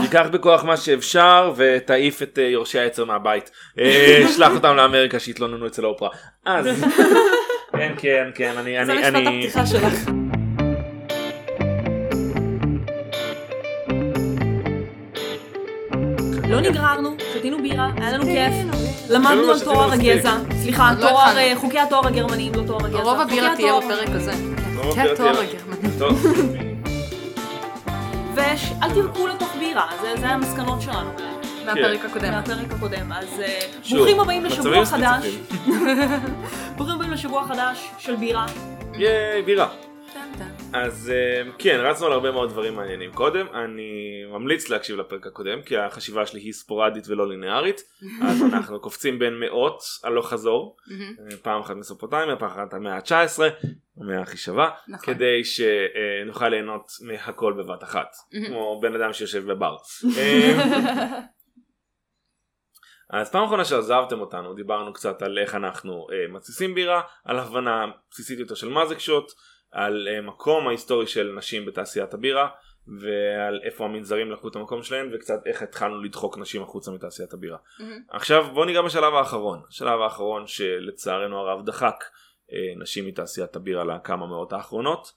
תיקח בכוח מה שאפשר ותעיף את אה, יורשי העצר מהבית. אה, שלח אותם לאמריקה שיתלוננו אצל אופרה. אז כן כן כן אני זה אני משפט אני הפתיחה שלך. לא נגררנו, שתינו בירה, היה לנו כיף, למדנו אפילו על תואר מספיק. הגזע, סליחה, לא תואר, התחלנו. אה, חוקי התואר הגרמניים, לא תואר הגזע. רוב הבירה תהיה. בפרק הזה. לא כן, תואר. הגרמני. ואל תרקו לתוך בירה, זה- זה המסקנות שלנו מהפרק הקודם. מהפרק הקודם, אז אה, ברוכים הבאים לשבוע חדש. ברוכים הבאים לשבוע חדש של בירה. ייי בירה. אז אה, כן רצנו על הרבה מאוד דברים מעניינים קודם אני ממליץ להקשיב לפרק הקודם כי החשיבה שלי היא ספורדית ולא לינארית אז אנחנו קופצים בין מאות הלוך חזור מהמם. אה, פעם אחת מסופוטמיה פעם אחת המאה ה-19 המאה הכי שווה נכון. כדי שנוכל ליהנות מהכל בבת אחת. כמו בן אדם שיושב בבר. אה, אז פעם אחרונה שעזבתם אותנו דיברנו קצת על איך אנחנו אה, מתסיסים בירה, על הבנה בסיסית יותר של מה זה קשוט, על אה, מקום ההיסטורי של נשים בתעשיית הבירה ועל איפה המנזרים לקחו את המקום שלהם וקצת איך התחלנו לדחוק נשים החוצה מתעשיית הבירה. מהמם. עכשיו בוא ניגע בשלב האחרון, השלב האחרון שלצערנו הרב דחק אה, נשים מתעשיית הבירה לכמה מאות האחרונות,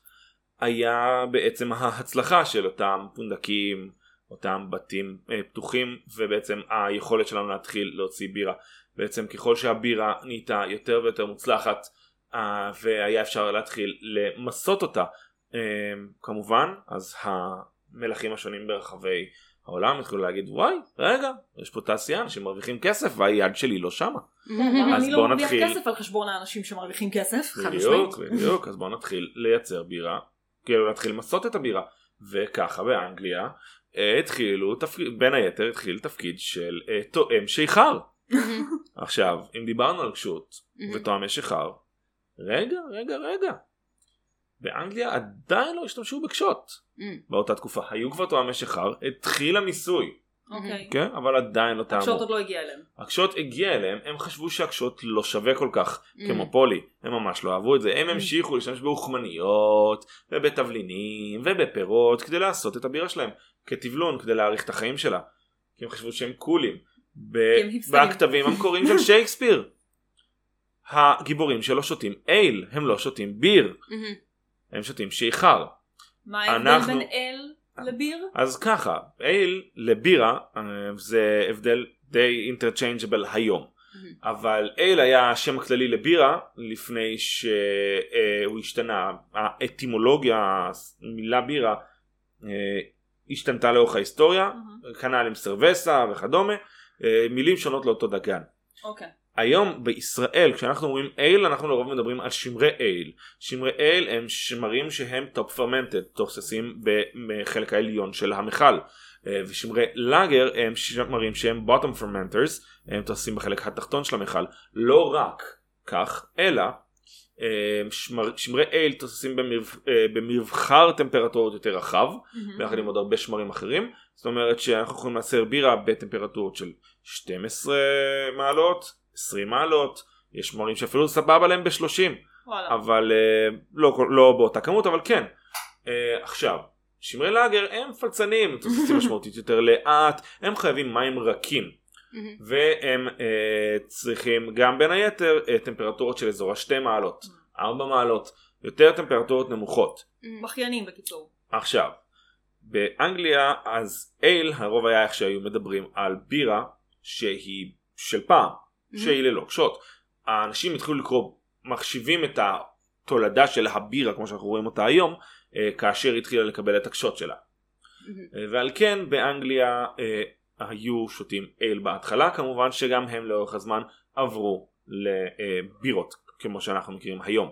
היה בעצם ההצלחה של אותם פונדקים, אותם בתים אה, פתוחים ובעצם היכולת שלנו להתחיל להוציא בירה. בעצם ככל שהבירה נהייתה יותר ויותר מוצלחת והיה אפשר להתחיל למסות אותה אה, כמובן אז המלכים השונים ברחבי העולם התחילו להגיד וואי רגע יש פה תעשייה אנשים מרוויחים כסף והיד שלי לא שמה אז אני בוא לא מרוויח נתחיל. כסף על חשבון האנשים שמרוויחים כסף? בדיוק. בדיוק אז בואו נתחיל לייצר בירה כאילו להתחיל למסות את הבירה וככה באנגליה אה, התחילו תפקיד בין היתר התחיל תפקיד של תואם שיכר. עכשיו אם דיברנו על קשות. ותואמי שיכר רגע רגע רגע באנגליה עדיין לא השתמשו בקשות מהמם. באותה תקופה היו כבר תואמי שיכר התחיל המיסוי אוקיי. כן אבל עדיין לא טעמו הקשות עוד לא הגיע אליהם. הקשות הגיע אליהם הם חשבו שהקשות לא שווה כל כך Mm. כמו פולי הם ממש לא אהבו את זה הם Mm. המשיכו להשתמש באוכמניות ובתבלינים ובפירות כדי לעשות את הבירה שלהם כתבלון כדי להאריך את החיים שלה כי הם חשבו שהם קולים ב- כי הם היפסטרים. בכתבים המקוריים של שייקספיר הגיבורים שלו שותים אייל הם לא שותים ביר. הם שותים שיכר מה ההבדל בין אל לביר? אז ככה אייל לבירה אה, זה הבדל די אינטרצ'יינג'בל היום. אבל אייל היה השם הכללי לבירה לפני שהוא השתנה האטימולוגיה המילה בירה אה, השתנתה לאורך ההיסטוריה כנ"ל עם סרבסה וכדומה אה, מילים שונות לאותו דגן אוקיי. היום בישראל כשאנחנו אומרים אייל אנחנו לרוב מדברים על שמרי אייל שמרי אייל הם שמרים שהם top fermented תוססים בחלק העליון של המכל. אה, ושמרי לאגר הם שמרים שהם bottom fermenters הם תוססים בחלק התחתון של המכל. לא רק כך אלא אה, שמר, שמרי אייל תוססים אה, במבחר טמפרטורות יותר רחב ביחד עם עוד הרבה שמרים אחרים. זאת אומרת שאנחנו יכולים לייצר בירה בטמפרטורות של 12 מעלות 20 מעלות יש שמרים שאפילו סבבה להם ב-30 וואלה. אבל uh, לא, לא באותה כמות אבל כן uh, עכשיו שמרי לאגר הם פלצנים תוססים משמעותית יותר לאט הם חייבים מים רכים. והם uh, צריכים גם בין היתר טמפרטורות של אזור השתי מעלות 4 מעלות יותר טמפרטורות נמוכות מהמם. בכיינים בקיצור. עכשיו, באנגליה אז אייל הרוב היה איך שהיו מדברים על בירה שהיא של פעם, שהיא ללא קשות. האנשים התחילו לקרוא, מחשיבים את התולדה של הבירה כמו שאנחנו רואים אותה היום, אה, כאשר התחילה לקבל את הקשות שלה. אה, ועל כן באנגליה אה, היו שותים אייל בהתחלה, כמובן שגם הם לאורך הזמן עברו לבירות כמו שאנחנו מכירים היום.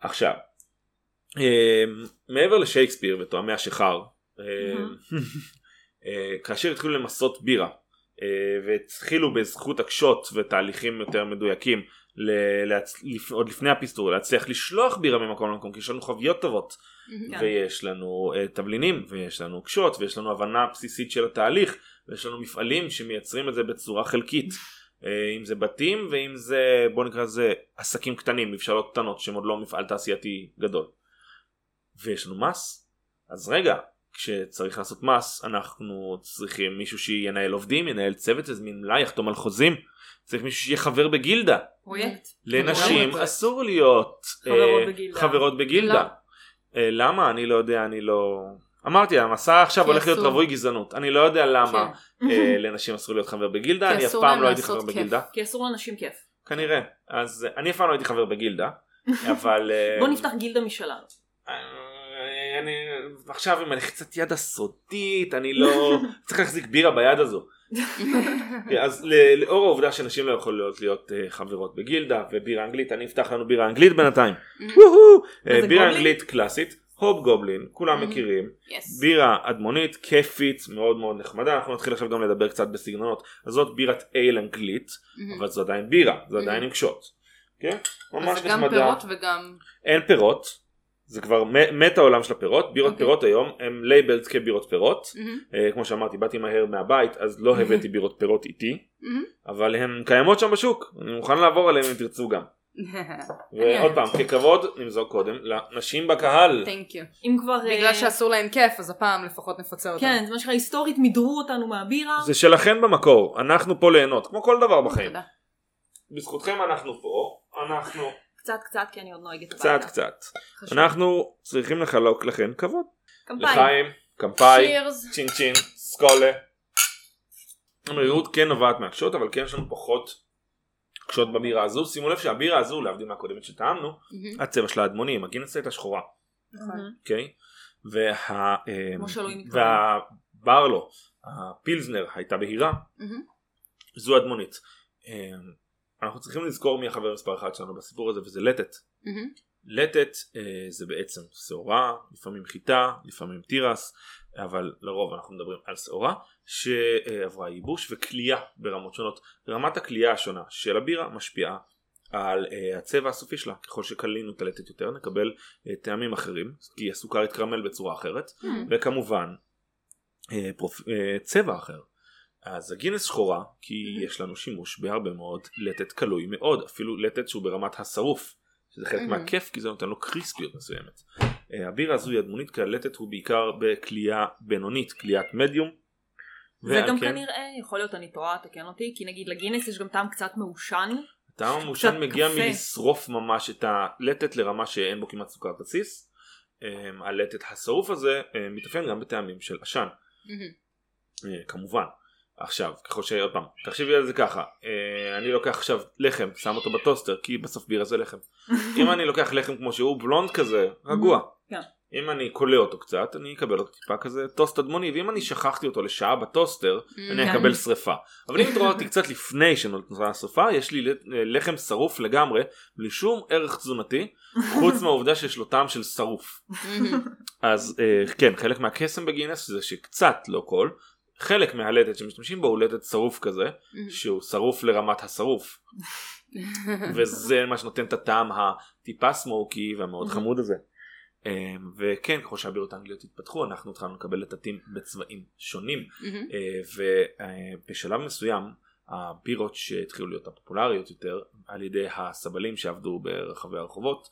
עכשיו, מעבר לשייקספיר ותואמי השיכר, אה, כאשר התחילו למסות בירה והתחילו בזכות הקשות ותהליכים יותר מדויקים להצ... עוד לפני הפיסטור להצליח לשלוח בירה ממקום למקום כי יש לנו חוויות טובות. כן. ויש לנו uh, תבלינים ויש לנו קשות ויש לנו הבנה בסיסית של התהליך ויש לנו מפעלים שמייצרים את זה בצורה חלקית uh, אם זה בתים ואם זה בוא נקרא לזה עסקים קטנים מבשלות קטנות שהם עוד לא מפעל תעשייתי גדול ויש לנו מס אז רגע כשצריך לעשות מס אנחנו צריכים מישהו שינהל עובדים ינהל צוות יזמין מלאי יחתום על חוזים צריך מישהו שיהיה חבר בגילדה פרויקט. לנשים. אסור להיות חברות אה, בגילדה. חברות בגילדה. אה, למה אני לא יודע אני לא אמרתי המסע עכשיו הולך להיות. רווי גזענות אני לא יודע למה כן. אה, לנשים אסור להיות חבר בגילדה כי אני אף פעם לא הייתי חבר. בגילדה כי אסור לאנשים כיף. כנראה אז אני אף פעם לא הייתי חבר בגילדה אבל בוא נפתח גילדה משלנו. אני עכשיו עם הלחיצת יד הסודית אני לא צריך להחזיק בירה ביד הזו אז לאור העובדה שנשים לא יכולות להיות אה, חברות בגילדה ובירה אנגלית אני אפתח לנו בירה אנגלית בינתיים וואו! אה, בירה? אנגלית קלאסית הוב גובלין כולם Mhm. מכירים. בירה אדמונית כיפית מאוד מאוד נחמדה אנחנו נתחיל עכשיו גם לדבר קצת בסגנונות אז זאת בירת אייל אנגלית אבל זו עדיין בירה זה עדיין עם כשות. כן? ממש אז גם נחמדה. פירות וגם... אין פירות זה כבר מת העולם של הפירות בירות אוקיי. פירות היום הם labeled כבירות פירות מהמם, אה, כמו שאמרתי באתי מהר מהבית אז לא הבאתי בירות פירות איתי מהמם. אבל הן קיימות שם בשוק אני מוכן לעבור עליהן אם תרצו גם ועוד פעם ככבוד נמזוג קודם לנשים בקהל. אם כבר... בגלל אה, שאסור להן כיף אז הפעם לפחות נפצה אותן. כן, זה מה שנקרא היסטורית מידרו אותנו מהבירה. זה שלכן במקור אנחנו פה ליהנות כמו כל דבר בחיים תודה. בזכותכם אנחנו פה אנחנו קצת קצת כי אני עוד נוהגת קצת הביתה. קצת חשוב. אנחנו צריכים לחלוק לכן כבוד קמפיין. לחיים קמפאי Cheers. צ'ין צ'ין סקולה. המהירות כן נובעת מהקשות אבל כן יש לנו פחות קשות בבירה הזו שימו לב שהבירה הזו להבדיל מהקודמת שטעמנו. הצבע שלה אדמוני הגינס הייתה שחורה מהמם. אוקיי וה... אה. והברלו הפילזנר הייתה בהירה. זו אדמונית. אנחנו צריכים לזכור מי החבר מספר אחד שלנו בסיפור הזה וזה לטט. מהמם. לטט אה, זה בעצם שעורה, לפעמים חיטה, לפעמים תירס, אבל לרוב אנחנו מדברים על שעורה שעברה ייבוש וכלייה ברמות שונות. רמת הכלייה השונה של הבירה משפיעה על אה, הצבע הסופי שלה. ככל שקלינו את הלטט יותר נקבל אה, טעמים אחרים, כי הסוכר יתקרמל בצורה אחרת, מהמם. וכמובן אה, פרופ... אה, צבע אחר. אז הגינס שחורה כי יש לנו שימוש בהרבה מאוד לטט קלוי מאוד, אפילו לטט שהוא ברמת השרוף. שזה חלק. מהכיף כי זה נותן לו קריספיות מסוימת. אה, הבירה הזו היא אדמונית כי הלטט הוא בעיקר בכלייה בינונית, כליית מדיום. וגם כן, כנראה, יכול להיות אני טועה, תקן אותי, כי נגיד לגינס יש גם טעם קצת מעושן. הטעם המעושן מגיע קפה. מלשרוף ממש את הלתת לרמה שאין בו כמעט סוכר בסיס. אה, הלתת השרוף הזה אה, מתאפיין גם בטעמים של עשן. אה, כמובן. עכשיו, ככל שעוד פעם, תחשבי על זה ככה, אה, אני לוקח עכשיו לחם, שם אותו בטוסטר, כי בסוף בירה זה לחם. אם אני לוקח לחם כמו שהוא, בלונד כזה, רגוע. כן. אם אני קולה אותו קצת, אני אקבל אותו טיפה כזה טוסט אדמוני, ואם אני שכחתי אותו לשעה בטוסטר, אני כן. אקבל שריפה. אבל אם התעוררתי קצת לפני שנולדה השרפה, יש לי לחם שרוף לגמרי, בלי שום ערך תזונתי, חוץ מהעובדה שיש לו טעם של שרוף. מהמם. אז אה, כן, חלק מהקסם בגינס זה שקצת, לא כל, חלק מהלטת שמשתמשים בו הוא לטת שרוף כזה. שהוא שרוף לרמת השרוף. וזה מה שנותן את הטעם הטיפה סמוקי והמאוד. חמוד הזה. אה, וכן, ככל שהבירות האנגליות התפתחו, אנחנו התחלנו לקבל לטטים בצבעים שונים. אה, ובשלב מסוים הבירות שהתחילו להיות הפופולריות יותר על ידי הסבלים שעבדו ברחבי הרחובות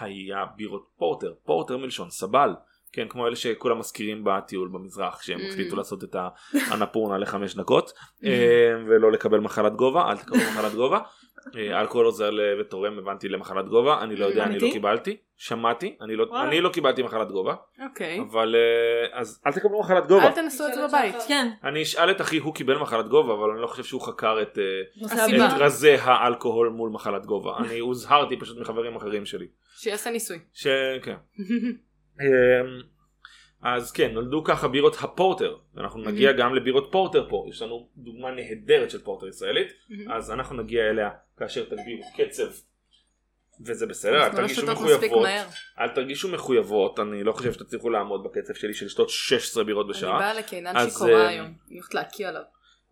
היה בירות פורטר, פורטר מלשון סבל, כן כמו אלה שכולם מזכירים בטיול במזרח שהם Mm. החליטו לעשות את האנפורנה לחמש דקות אה, ולא לקבל מחלת גובה, אל תקבלו מחלת גובה, אה, אלכוהול עוזר ותורם הבנתי למחלת גובה, אני לא יודע, אני לא? קיבלתי, שמעתי, אני לא-. אני לא קיבלתי מחלת גובה, אוקיי. אבל אה, אז אל תקבלו מחלת גובה. אל תנסו את זה בבית. כן, אני אשאל את אחי הוא קיבל מחלת גובה אבל אני לא חושב שהוא חקר את, אה. רזי האלכוהול מול מחלת גובה אני הוזהרתי פשוט מחברים אחרים שלי שיעשה ניסוי. שכן אמ, אז כן נולדו ככה בירות הפורטר ואנחנו נגיע גם לבירות פורטר פה יש לנו דוגמה נהדרת של פורטר ישראלית אז אנחנו נגיע אליה כאשר תגבירו קצב וזה בסדר אל תרגישו מחויבות. אל תרגישו מחויבות אני לא חושב שתצליחו לעמוד בקצב שלי של לשתות 16 בירות אני בשעה באה לקינן אז, שיכורה אה, היום. אני הולכת להקיא עליו.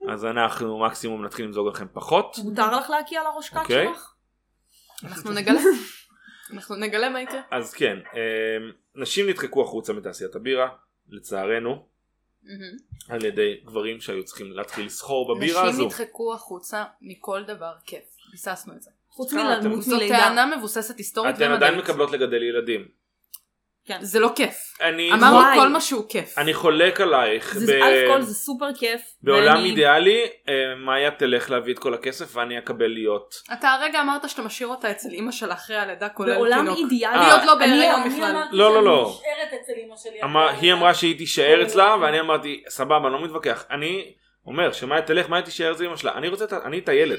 אז אנחנו מקסימום נתחיל למזוג לכם פחות מותר לך להקיא על הראש קק אוקיי. שלך? אנחנו נגלה. אנחנו נגלה מה יקרה. אז כן, אמ, נשים נדחקו החוצה מתעשיית הבירה, לצערנו. על ידי גברים שהיו צריכים להתחיל לסחור בבירה נשים הזו. נדחקו החוצה מכל דבר כיף. ביססנו את זה. חוץ מלמות אתם- זו מלידה. טענה מבוססת היסטורית אתן עדיין ומדעית. מקבלות לגדל ילדים. כן. זה לא כיף. אני, אמרנו וואי. כל מה שהוא כיף. אני חולק עלייך. זה ב- אלף כל זה סופר כיף. בעולם ואני- אידיאלי, אה, מאיה תלך להביא את כל הכסף ואני אקבל להיות. אתה הרגע אמרת שאתה משאיר אותה אצל אימא שלה אחרי הלידה כולל בעולם תינוק. אידיאלי. היא עוד לא אני בכלל. לא, לא, שאני לא. נשארת אצל אמא שלי. היא. אמרה שהיא תישאר אצלה ואני אמרתי סבבה אני לא מתווכח אני אומר שמאיה תלך מאיה תישאר? אצל אמא שלה אני רוצה אני את הילד.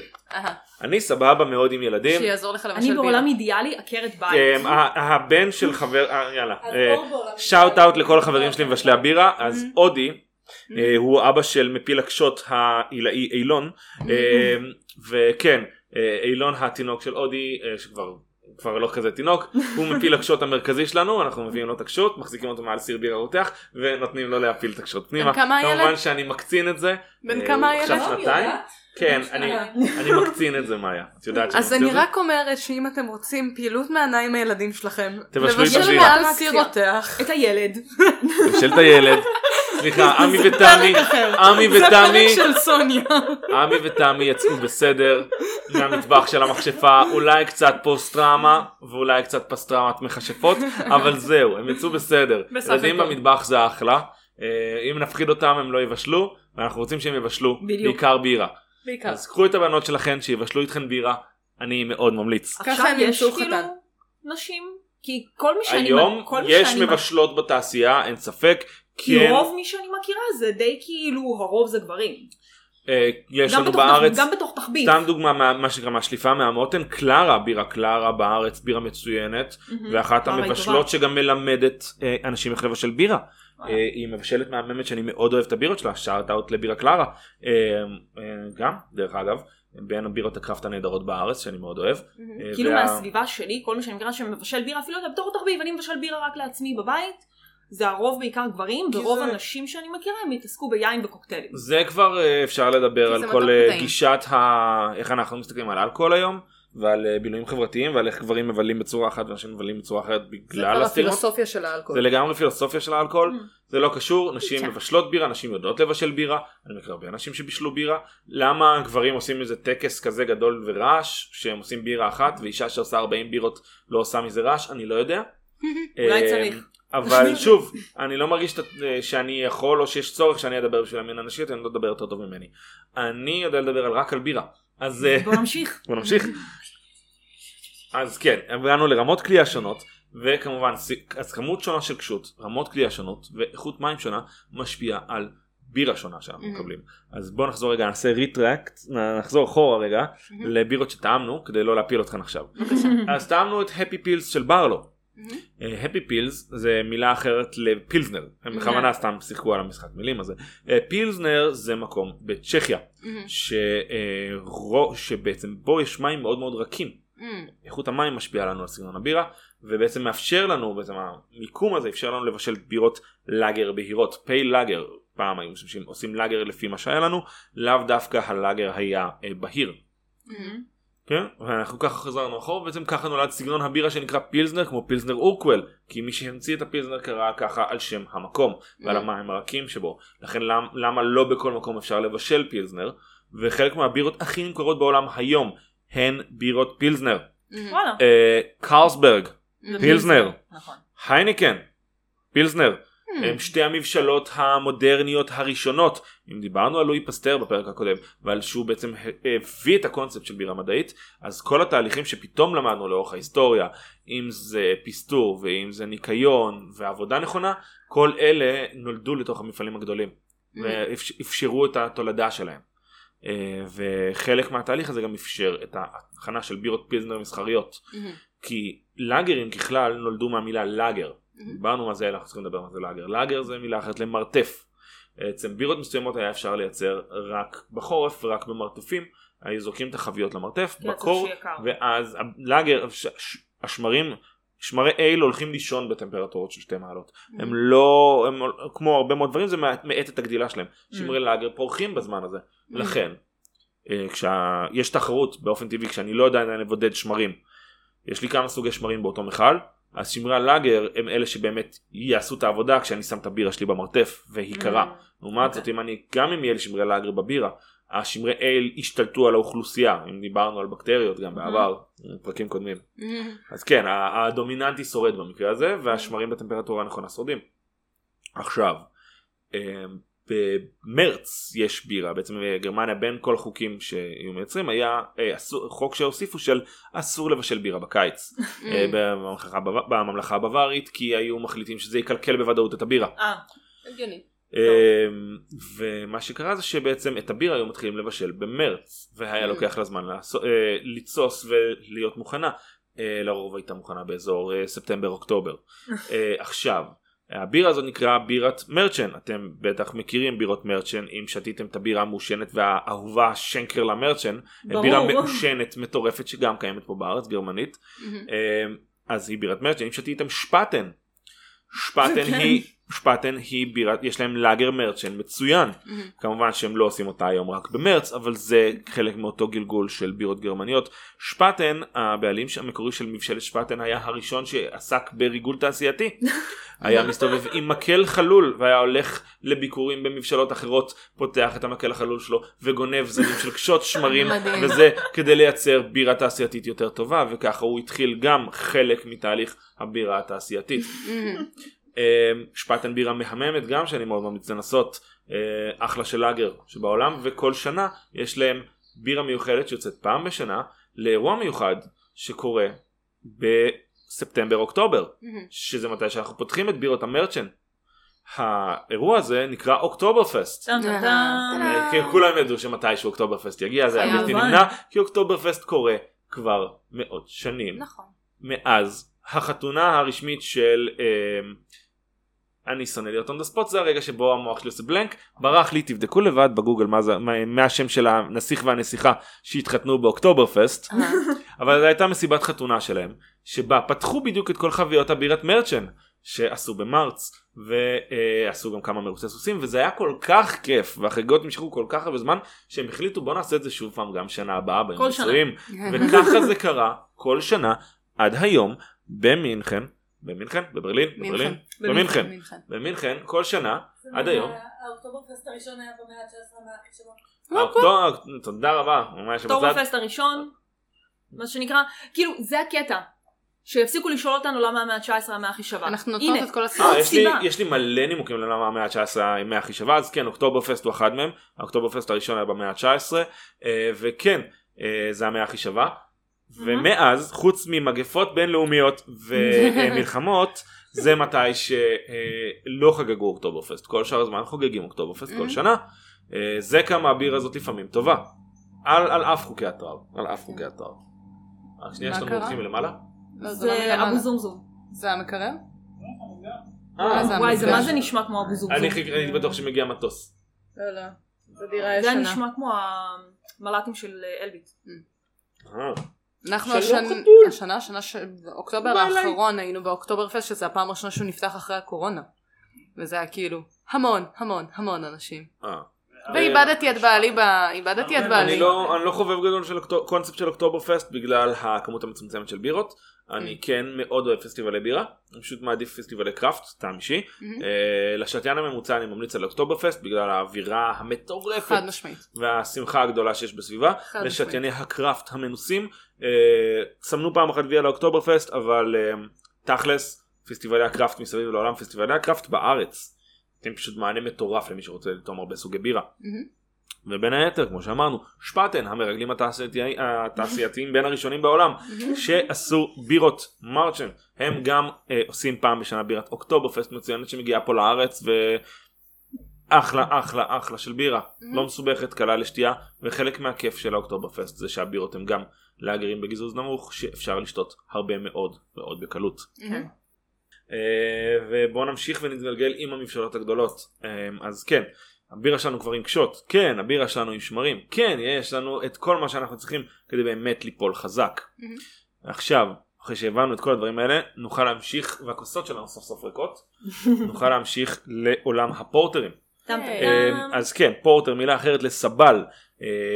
אני סבבה מאוד עם ילדים. שיעזור לך לבשל אני. בעולם אידיאלי עקרת אה, בית. ה- הבן של חבר אה, יאללה אה, שאוט אידיאלי. אאוט לכל החברים שלי מבשלי הבירה. אז אודי אה, הוא אבא של מפיל הקשות העילאי אילון. אה, וכן אה, אילון התינוק של אודי אה, שכבר כבר לא כזה תינוק הוא מפיל הקשות המרכזי שלנו אנחנו מביאים לו את הקשות מחזיקים אותו מעל סיר בירה רותח ונותנים לו להפיל את הקשות פנימה כמה הילד? כמובן שאני מקצין את זה בן אה, כמה הוא עכשיו הילד? שנתיים? כן אני. אני מקצין את זה מאיה את יודעת שאני אז מקצין אני את זה? רק אומרת שאם אתם רוצים פעילות מהנה עם הילדים שלכם, תבשלו איתם לבשל בירה. מעל סיר רותח. את הילד. של את הילד סליחה עמי ותמי עמי זה ותמי פרק של סוניה. עמי ותמי יצאו בסדר מהמטבח של המכשפה אולי קצת פוסט טראומה ואולי קצת פוסט טראומת מכשפות אבל זהו הם יצאו בסדר ילדים. במטבח זה אחלה אה, אם נפחיד אותם הם לא יבשלו ואנחנו רוצים שהם יבשלו. בעיקר בירה בעיקר. אז קחו את הבנות שלכן שיבשלו איתכן בירה אני מאוד ממליץ ככה עכשיו הם יש ימצאו כאילו חתן. נשים. כי כל מי שאני... היום כל יש מבשלות בתעשייה אין ספק כי כן רוב מי שאני מכירה זה די כאילו הרוב זה גברים. אה, יש לנו בארץ גם בתוך תחביב. סתם דוגמה מה, מה שנקרא מהשליפה מהמותן קלרה בירה קלרה בארץ בירה מצוינת מהמם. ואחת המבשלות. שגם מלמדת אה, אנשים איך לבשל בירה. אה, היא מבשלת מהממת שאני מאוד אוהב את הבירות שלה שארט אאוט לבירה קלרה אה, אה, גם דרך אגב בין הבירות הקראפט הנהדרות בארץ שאני מאוד אוהב. אה, כאילו מהסביבה שלי כל מי שאני מכירה שמבשל בירה אפילו אתה בתור תחביב אני מבשל בירה רק לעצמי בבית. זה הרוב בעיקר גברים ורוב זה- הנשים שאני מכירה הם יתעסקו ביין וקוקטיילים. זה כבר אה, אפשר לדבר על זה כל אה. גישת ה... איך אנחנו מסתכלים על אלכוהול היום ועל אה, בילויים חברתיים ועל איך גברים מבלים בצורה אחת ואנשים מבלים בצורה אחרת זה בגלל כבר הסטיגמות. הפילוסופיה של זה האלכוהול. לגמרי פילוסופיה של האלכוהול Mm. זה לא קשור נשים כן. מבשלות בירה נשים יודעות לבשל בירה אני מכיר הרבה אנשים שבישלו בירה למה גברים עושים איזה טקס כזה גדול ורעש שהם עושים בירה אחת ואישה שעושה 40 בירות לא עושה מזה רעש אני לא יודע. אולי צריך. אבל שוב אני לא מרגיש שאני יכול או שיש צורך שאני אדבר בשביל המין הנשית אני לא אדבר יותר טוב ממני. אני יודע לדבר רק על בירה אז אה, בוא נמשיך. בוא נמשיך. אז כן, הגענו לרמות קלייה שונות, וכמובן אז כמות שונה של כשות, רמות קלייה שונות, ואיכות מים שונה, משפיעה על בירה שונה שאנחנו. מקבלים. אז בואו נחזור רגע, נעשה retract, נחזור אחורה רגע, לבירות שטעמנו, כדי לא להפיל אתכם עכשיו. אז טעמנו את Happy Pils של ברלו. Happy Pils זה מילה אחרת לפילזנר, הם בכוונה סתם שיחקו על המשחק מילים הזה. אה, פילזנר זה מקום בצ'כיה. אה, שבעצם בו יש מים מאוד מאוד רכים. איכות המים משפיעה לנו על סגנון הבירה ובעצם מאפשר לנו בעצם המיקום הזה אפשר לנו לבשל בירות לאגר בהירות פייל לאגר פעם היו משתמשים עושים לאגר לפי מה שהיה לנו לאו דווקא הלאגר היה אה, בהיר כן ואנחנו ככה חזרנו אחורה ובעצם ככה נולד סגנון הבירה שנקרא פילזנר כמו פילזנר אורקוול כי מי שהמציא את הפילזנר קרא ככה על שם המקום ועל המים הרכים שבו לכן למ, למה לא בכל מקום אפשר לבשל פילזנר וחלק מהבירות הכי נמכרות בעולם היום הן בירות פילזנר וואלה. אה, קרלסברג זה פילסנר. נכון. הייניקן פילסנר הם שתי המבשלות המודרניות הראשונות. אם דיברנו על לואי פסטר בפרק הקודם ועל שהוא בעצם הביא את הקונספט של בירה מדעית אז כל התהליכים שפתאום למדנו לאורך ההיסטוריה אם זה פסטור ואם זה ניקיון ועבודה נכונה כל אלה נולדו לתוך המפעלים הגדולים ואפשרו את התולדה שלהם. אה, וחלק מהתהליך הזה גם אפשר את ההכנה של בירות פילסנר מסחריות. כי לאגרים ככלל נולדו מהמילה לאגר דיברנו מה זה אנחנו צריכים לדבר מה זה לאגר. לאגר זה מילה אחרת למרתף. בעצם בירות מסוימות היה אפשר לייצר רק בחורף ורק במרתפים. היו זורקים את החביות למרתף בקור. ואז הלאגר ש- השמרים שמרי אייל הולכים לישון בטמפרטורות של שתי מעלות. הם לא הם כמו הרבה מאוד דברים זה מאט מאט את הגדילה שלהם. שמרי לאגר פורחים בזמן הזה. לכן אה, כשיש תחרות באופן טבעי כשאני לא יודע עדיין לבודד שמרים. יש לי כמה סוגי שמרים באותו מכל אז שמרי הלאגר הם אלה שבאמת יעשו את העבודה כשאני שם את הבירה שלי במרתף והיא קרה. לעומת זאת אם אני גם אם יהיה לי שמרי לאגר בבירה השמרי אייל השתלטו על האוכלוסייה. אם דיברנו על בקטריות גם בעבר פרקים קודמים. אז כן הדומיננטי שורד במקרה הזה והשמרים בטמפרטורה הנכונה שורדים. עכשיו אה, במרץ יש בירה בעצם גרמניה בין כל החוקים שהיו מייצרים היה אה, אסור, חוק שהוסיפו של אסור לבשל בירה בקיץ אה, בממלכה בממלכה הבווארית כי היו מחליטים שזה יקלקל בוודאות את הבירה. אה, הגיוני. ומה שקרה זה שבעצם את הבירה היו מתחילים לבשל במרץ והיה Mm. לוקח לה זמן אה, לתסוס ולהיות מוכנה אה, לרוב הייתה מוכנה באזור אה, ספטמבר אוקטובר אה, עכשיו הבירה הזאת נקראה בירת מרצ'ן אתם בטח מכירים בירות מרצ'ן אם שתיתם את הבירה המעושנת והאהובה שנקר למרצ'ן ברור. בירה מעושנת מטורפת שגם קיימת פה בארץ גרמנית. אמ, אז היא בירת מרצ'ן אם שתיתם שפטן שפטן כן. היא שפטן היא בירת יש להם לאגר מרצ'ן מצוין מהמם. כמובן שהם לא עושים אותה היום רק במרץ אבל זה חלק מאותו גלגול של בירות גרמניות שפטן הבעלים המקורי של מבשלת שפטן היה הראשון שעסק בריגול תעשייתי היה מסתובב עם מקל חלול והיה הולך לביקורים במבשלות אחרות פותח את המקל החלול שלו וגונב זנים של קשות שמרים. וזה כדי לייצר בירה תעשייתית יותר טובה וככה הוא התחיל גם חלק מתהליך הבירה התעשייתית. אה, שפטן בירה מהממת גם שאני מאוד ממליץ לנסות אה, אחלה של לאגר שבעולם וכל שנה יש להם בירה מיוחדת שיוצאת פעם בשנה לאירוע מיוחד שקורה בספטמבר אוקטובר מהמם. שזה מתי שאנחנו פותחים את בירות המרצ'ן. האירוע הזה נקרא אוקטובר פסט. אה. כי כולם ידעו שמתישהו אוקטובר פסט יגיע זה היה. בלתי נמנע כי אוקטובר פסט קורה כבר מאות שנים. נכון. מאז החתונה הרשמית של אמ, אני שונא להיות on the spot זה הרגע שבו המוח שלי עושה בלנק ברח לי תבדקו לבד בגוגל מה זה מה, מה השם של הנסיך והנסיכה שהתחתנו באוקטובר פסט אבל זו הייתה מסיבת חתונה שלהם שבה פתחו בדיוק את כל חביות הבירת מרצ'ן שעשו במרץ ועשו גם כמה מרוצי סוסים וזה היה כל כך כיף והחגיגות נמשכו כל כך הרבה זמן שהם החליטו בוא נעשה את זה שוב פעם גם שנה הבאה כל שנה. בנישואים וככה זה קרה כל שנה עד היום במינכן במינכן בברלין בברלין במינכן מינכן. במינכן כל שנה עד היום האוקטוברפסט הראשון היה במאה ה-19 מהכישרון. האוקטו- תודה רבה ממש אוקטובר בצד. פסט הראשון, מה שנקרא, כאילו זה הקטע. שיפסיקו לשאול אותנו למה המאה ה-19 המאה הכי שווה. אנחנו נותנות את כל אה, הסיבות. יש לי, סיבה. יש לי מלא נימוקים ללמה המאה ה-19 המאה הכי שווה אז כן אוקטובר פסט הוא אחד מהם האוקטובר פסט הראשון היה במאה ה-19 אה, וכן אה, זה המאה הכי שווה ומאז חוץ ממגפות בינלאומיות ומלחמות זה מתי שלא חגגו אוקטובר פסט כל שאר הזמן חוגגים אוקטובר פסט כל Mhm. שנה אה, זה כמה הבירה הזאת לפעמים טובה על, על אף חוקי הטראר על אף חוקי הטראר. רק שנייה מה יש לנו מלמעלה? לא, זה לא זה. אבו זומזום. זה המקרר? אה, זה וואי, זה. מה זה נשמע כמו אבו זומזום. אני הייתי בטוח שמגיע מטוס. לא, לא. זה דירה זה ישנה. נשמע כמו המל"טים של אה, אלביט. אנחנו שלום, השנה, חתול. השנה, השנה, ש- באוקטובר בא אליי. האחרון היינו באוקטובר פסט, שזה הפעם הראשונה שהוא נפתח אחרי הקורונה. וזה היה כאילו המון, המון, המון אנשים. אה. ואיבדתי את בעלי. איבדתי את אני בעלי. לא, אני לא חובב גדול של קונספט של אוקטובר פסט בגלל הכמות המצומצמת של בירות. אני כן מאוד אוהב פסטיבלי בירה, אני פשוט מעדיף פסטיבלי קראפט, טעם אישי. מהמם. אה, לשתיין הממוצע אני ממליץ על אוקטובר פסט בגלל האווירה המטורפת חד משמעית. והשמחה הגדולה שיש בסביבה. לשתייני הקראפט המנוסים, אה, סמנו פעם אחת ויה לאוקטובר פסט, אבל אה, תכלס פסטיבלי הקראפט מסביב לעולם, פסטיבלי הקראפט בארץ. אתם פשוט מענה מטורף למי שרוצה לטעום הרבה סוגי בירה. ובין היתר כמו שאמרנו שפטן המרגלים התעשייתי- התעשייתיים בין הראשונים בעולם שעשו בירות מרצ'ן. הם גם אה, עושים פעם בשנה בירת אוקטובר פסט מצוינת שמגיעה פה לארץ ואחלה אחלה אחלה של בירה. לא מסובכת קלה לשתייה וחלק מהכיף של האוקטובר פסט זה שהבירות הם גם לאגרים בגיזוז נמוך שאפשר לשתות הרבה מאוד מאוד בקלות. אה, ובואו נמשיך ונתגלגל עם המבשלות הגדולות. אה, אז כן הבירה שלנו כבר עם קשות כן הבירה שלנו עם שמרים. כן יש לנו את כל מה שאנחנו צריכים כדי באמת ליפול חזק. מהמם. עכשיו אחרי שהבנו את כל הדברים האלה נוכל להמשיך והכוסות שלנו סוף סוף ריקות נוכל להמשיך לעולם הפורטרים. אה. אז כן פורטר מילה אחרת לסבל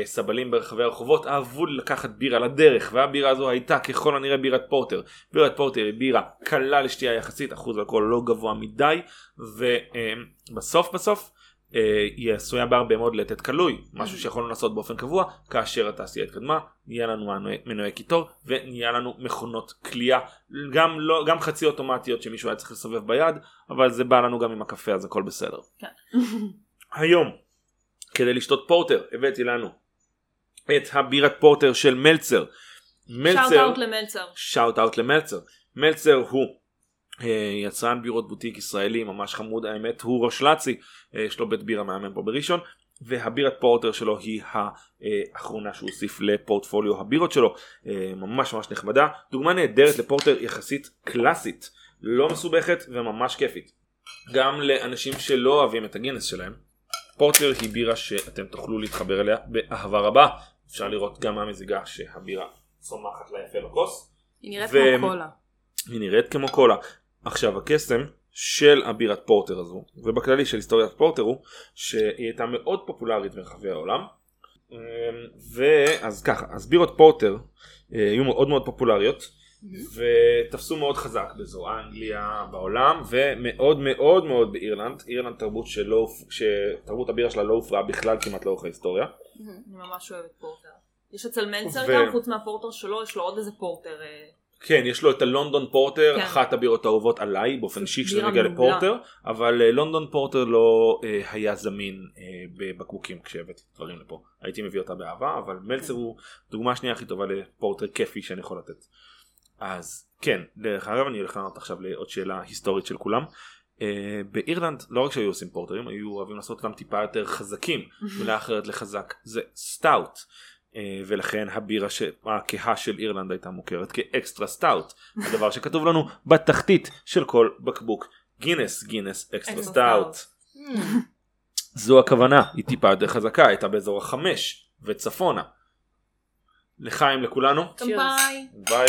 סבלים ברחבי הרחובות אהבו לקחת בירה לדרך והבירה הזו הייתה ככל הנראה בירת פורטר בירת פורטר היא בירה קלה לשתייה יחסית אחוז אלכוהול לא גבוה מדי ובסוף בסוף אה, היא עשויה בהרבה מאוד לתת קלוי, משהו שיכולנו לעשות באופן קבוע כאשר התעשייה התקדמה, נהיה לנו מנועי, מנועי קיטור ונהיה לנו מכונות כליאה, גם, לא, גם חצי אוטומטיות שמישהו היה צריך לסובב ביד, אבל זה בא לנו גם עם הקפה אז הכל בסדר. כן. היום, כדי לשתות פורטר, הבאתי לנו את הבירת פורטר של מלצר. shout out למלצר. shout out למלצר. מלצר הוא אה, יצרן בירות בוטיק ישראלי ממש חמוד האמת הוא ראשל"צי אה, יש לו בית בירה מהמם פה בראשון והבירת פורטר שלו היא האחרונה שהוא הוסיף לפורטפוליו הבירות שלו אה, ממש ממש נחמדה דוגמה נהדרת לפורטר יחסית קלאסית לא מסובכת וממש כיפית גם לאנשים שלא אוהבים את הגינס שלהם פורטר היא בירה שאתם תוכלו להתחבר אליה באהבה רבה אפשר לראות גם מהמזיגה שהבירה צומחת לה יפה בכוס היא נראית ו- כמו קולה. היא נראית כמו קולה. עכשיו הקסם של הבירת פורטר הזו ובכללי של היסטוריית פורטר הוא שהיא הייתה מאוד פופולרית ברחבי העולם אמ, ואז ככה אז בירות פורטר אה, היו מאוד מאוד פופולריות ותפסו מאוד חזק באזור אנגליה בעולם ומאוד מאוד מאוד באירלנד אירלנד תרבות שלא שתרבות הבירה שלה לא הופרעה בכלל כמעט לאורך ההיסטוריה אני ממש אוהבת פורטר. יש אצל מלצר ו- גם, חוץ מהפורטר שלו, יש לו עוד איזה פורטר. אה, כן יש לו את הלונדון פורטר כן. אחת הבירות האהובות עליי באופן אישי כשזה מגיע. לפורטר אבל אה, לונדון פורטר לא אה, היה זמין אה, בבקבוקים כשהבאתי דברים לפה הייתי מביא אותה באהבה אבל מלצר הוא דוגמה שנייה הכי טובה לפורטר כיפי שאני יכול לתת. אז כן דרך אגב אני הולך לענות עכשיו לעוד שאלה היסטורית של כולם. אה, באירלנד לא רק שהיו עושים פורטרים היו אוהבים לעשות אותם טיפה יותר חזקים מילה אחרת לחזק זה סטאוט. אה, ולכן הבירה ש... הכהה של אירלנד הייתה מוכרת כ extra stout הדבר שכתוב לנו בתחתית של כל בקבוק גינס גינס extra stout זו הכוונה היא טיפה יותר חזקה הייתה באזור החמש וצפונה. לחיים לכולנו. ביי.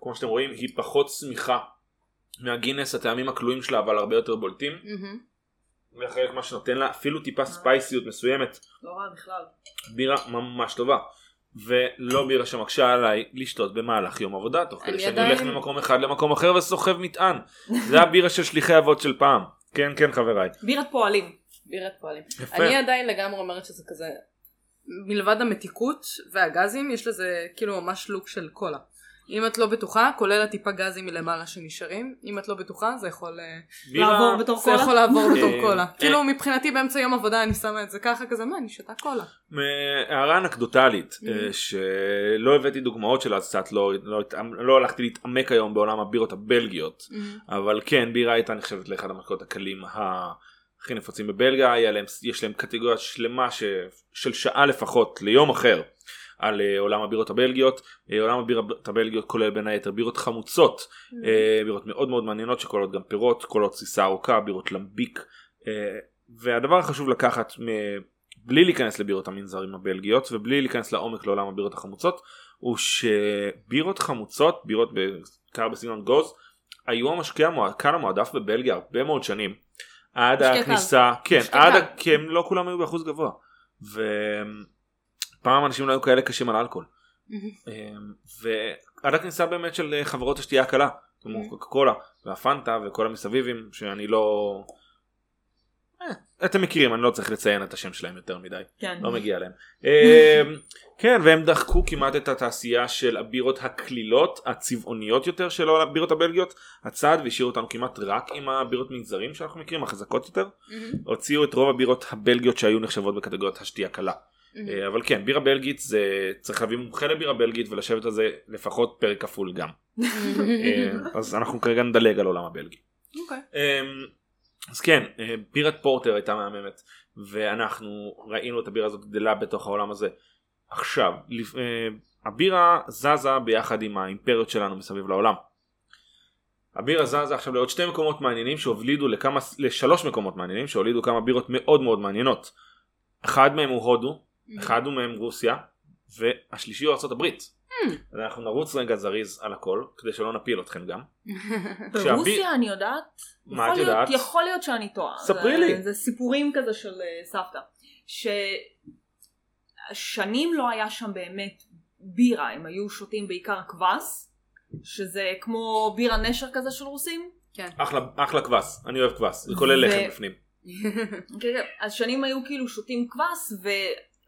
כמו שאתם רואים היא פחות צמיחה מהגינס הטעמים הכלואים שלה אבל הרבה יותר בולטים. ואחרת מה שנותן לה אפילו טיפה ספייסיות מסוימת לא רע בכלל. בירה ממש טובה. ולא בירה שמקשה עליי לשתות במהלך יום עבודה תוך כדי אני שאני הולך ממקום אחד למקום אחר וסוחב מטען. זה הבירה של שליחי אבות של פעם. כן כן חבריי. בירת פועלים. בירת פועלים. יפה. אני עדיין לגמרי אומרת שזה כזה, מלבד המתיקות והגזים, יש לזה כאילו ממש לוק של קולה. אם את לא בטוחה, כולל הטיפה גזים מלמעלה שנשארים, אם את לא בטוחה זה יכול, אה, לעבור בתור זה קולה. יכול לעבור בתור אה, קולה. אה. כאילו מבחינתי באמצע יום עבודה אני שמה את זה ככה כזה, מה אני שותה קולה. הערה אנקדוטלית שלא הבאתי דוגמאות שלה אז קצת לא, לא, לא הלכתי להתעמק היום בעולם הבירות הבלגיות אבל כן בירה הייתה נחשבת לאחד המלכות הקלים הכי נפוצים בבלגיה היה להם, יש להם קטגוריה שלמה ש, של שעה לפחות ליום אחר על אה, עולם הבירות הבלגיות. אה, עולם הבירות הבלגיות כולל בין היתר בירות חמוצות אה, בירות מאוד מאוד מעניינות שכוללות גם פירות כוללות תסיסה ארוכה בירות למביק אה, והדבר החשוב לקחת מ- בלי להיכנס לבירות המנזרים הבלגיות ובלי להיכנס לעומק לעולם הבירות החמוצות הוא שבירות חמוצות בירות בעיקר בסגנון גוז היו הקל המועדף בבלגיה הרבה מאוד שנים עד. הכניסה. כן עד כי הם לא כולם היו באחוז גבוה. ופעם אנשים לא היו כאלה קשים על אלכוהול. אמ, ועד הכניסה באמת של אה, חברות השתייה הקלה. כמו Mhm. קוקה קולה והפנטה וכל המסביבים שאני לא אה, אתם מכירים אני לא צריך לציין את השם שלהם יותר מדי. כן. לא מגיע להם. אמ, כן והם דחקו כמעט את התעשייה של הבירות הקלילות הצבעוניות יותר של הבירות הבלגיות הצד והשאירו אותנו כמעט רק עם הבירות מגזרים שאנחנו מכירים החזקות יותר. הוציאו את רוב הבירות הבלגיות שהיו נחשבות בקטגוריית השתייה קלה אה, אבל כן בירה בלגית זה צריך להביא מומחה לבירה בלגית ולשבת על זה לפחות פרק כפול גם. אה, אז אנחנו כרגע נדלג על עולם הבלגי. אוקיי. אז כן אה, בירת פורטר הייתה מהממת ואנחנו ראינו את הבירה הזאת גדלה בתוך העולם הזה. עכשיו אה, הבירה זזה ביחד עם האימפריות שלנו מסביב לעולם. הבירה זזה עכשיו לעוד שני מקומות מעניינים שהולידו לכמה לשלוש מקומות מעניינים שהולידו כמה בירות מאוד מאוד מעניינות. אחד מהם הוא הודו, אחד הוא מהם רוסיה והשלישי הוא הברית. אז אנחנו נרוץ רגע זריז על הכל כדי שלא נפיל אתכם גם. ברוסיה אני יודעת. מה יכול את להיות- יודעת? יכול להיות שאני טועה. ספרי לי. זה סיפורים כזה של אה, סבתא. ששנים לא היה שם באמת בירה, הם היו שותים בעיקר קבס, שזה כמו בירה נשר כזה של רוסים. כן. אחלה כבש אני אוהב כבש זה כולל לחם בפנים. כן, כן. אז שנים היו כאילו שותים כבש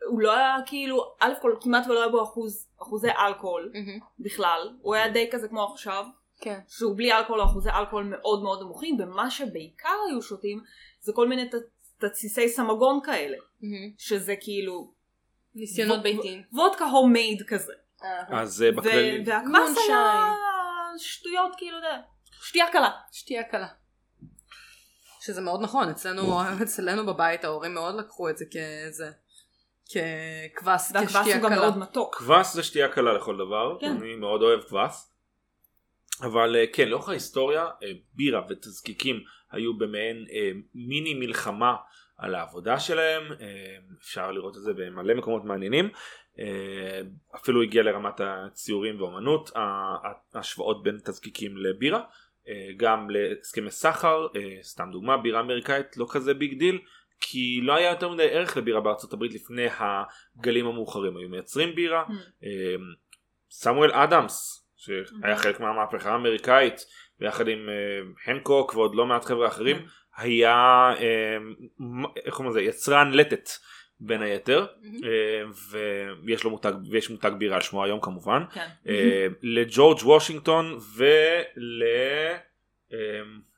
והוא לא היה כאילו, א' כל כמעט ולא היה בו אחוז, אחוזי אלכוהול בכלל, הוא היה די כזה כמו עכשיו, כן. שהוא בלי אלכוהול או אחוזי אלכוהול מאוד מאוד נמוכים, ומה שבעיקר היו שותים זה כל מיני ת- תסיסי סמגון כאלה, שזה כאילו ניסיונות ו- ביתיים. וודקה הומייד כזה. אז אה, בכללי, ו- והכבש היה. שטויות כאילו, אתה יודע, שתייה קלה. שתייה קלה. שזה מאוד נכון, אצלנו, אצלנו בבית ההורים מאוד לקחו את זה כאיזה, כקוואס, כשתייה הוא גם קלה. מאוד מתוק. קוואס זה שתייה קלה לכל דבר, כן. אני מאוד אוהב קוואס. אבל אה, כן, לאורך ההיסטוריה אה, בירה ותזקיקים היו במעין אה, מיני מלחמה על העבודה שלהם, אפשר לראות את זה במלא מקומות מעניינים, אפילו הגיע לרמת הציורים ואומנות, ההשוואות בין תזקיקים לבירה, גם להסכמי סחר, סתם דוגמה, בירה אמריקאית לא כזה big deal, כי לא היה יותר מדי ערך לבירה בארצות הברית לפני הגלים המאוחרים, היו מייצרים בירה, אה, סמואל אדמס שהיה חלק מהמהפכה האמריקאית ביחד עם אה, הנקוק ועוד לא מעט חבר'ה אחרים היה אה, מ- איך קוראים לזה? יצרן לטט בין היתר ויש לו מותג ויש מותג בירה על שמו היום כמובן. כן. לג'ורג' וושינגטון ול...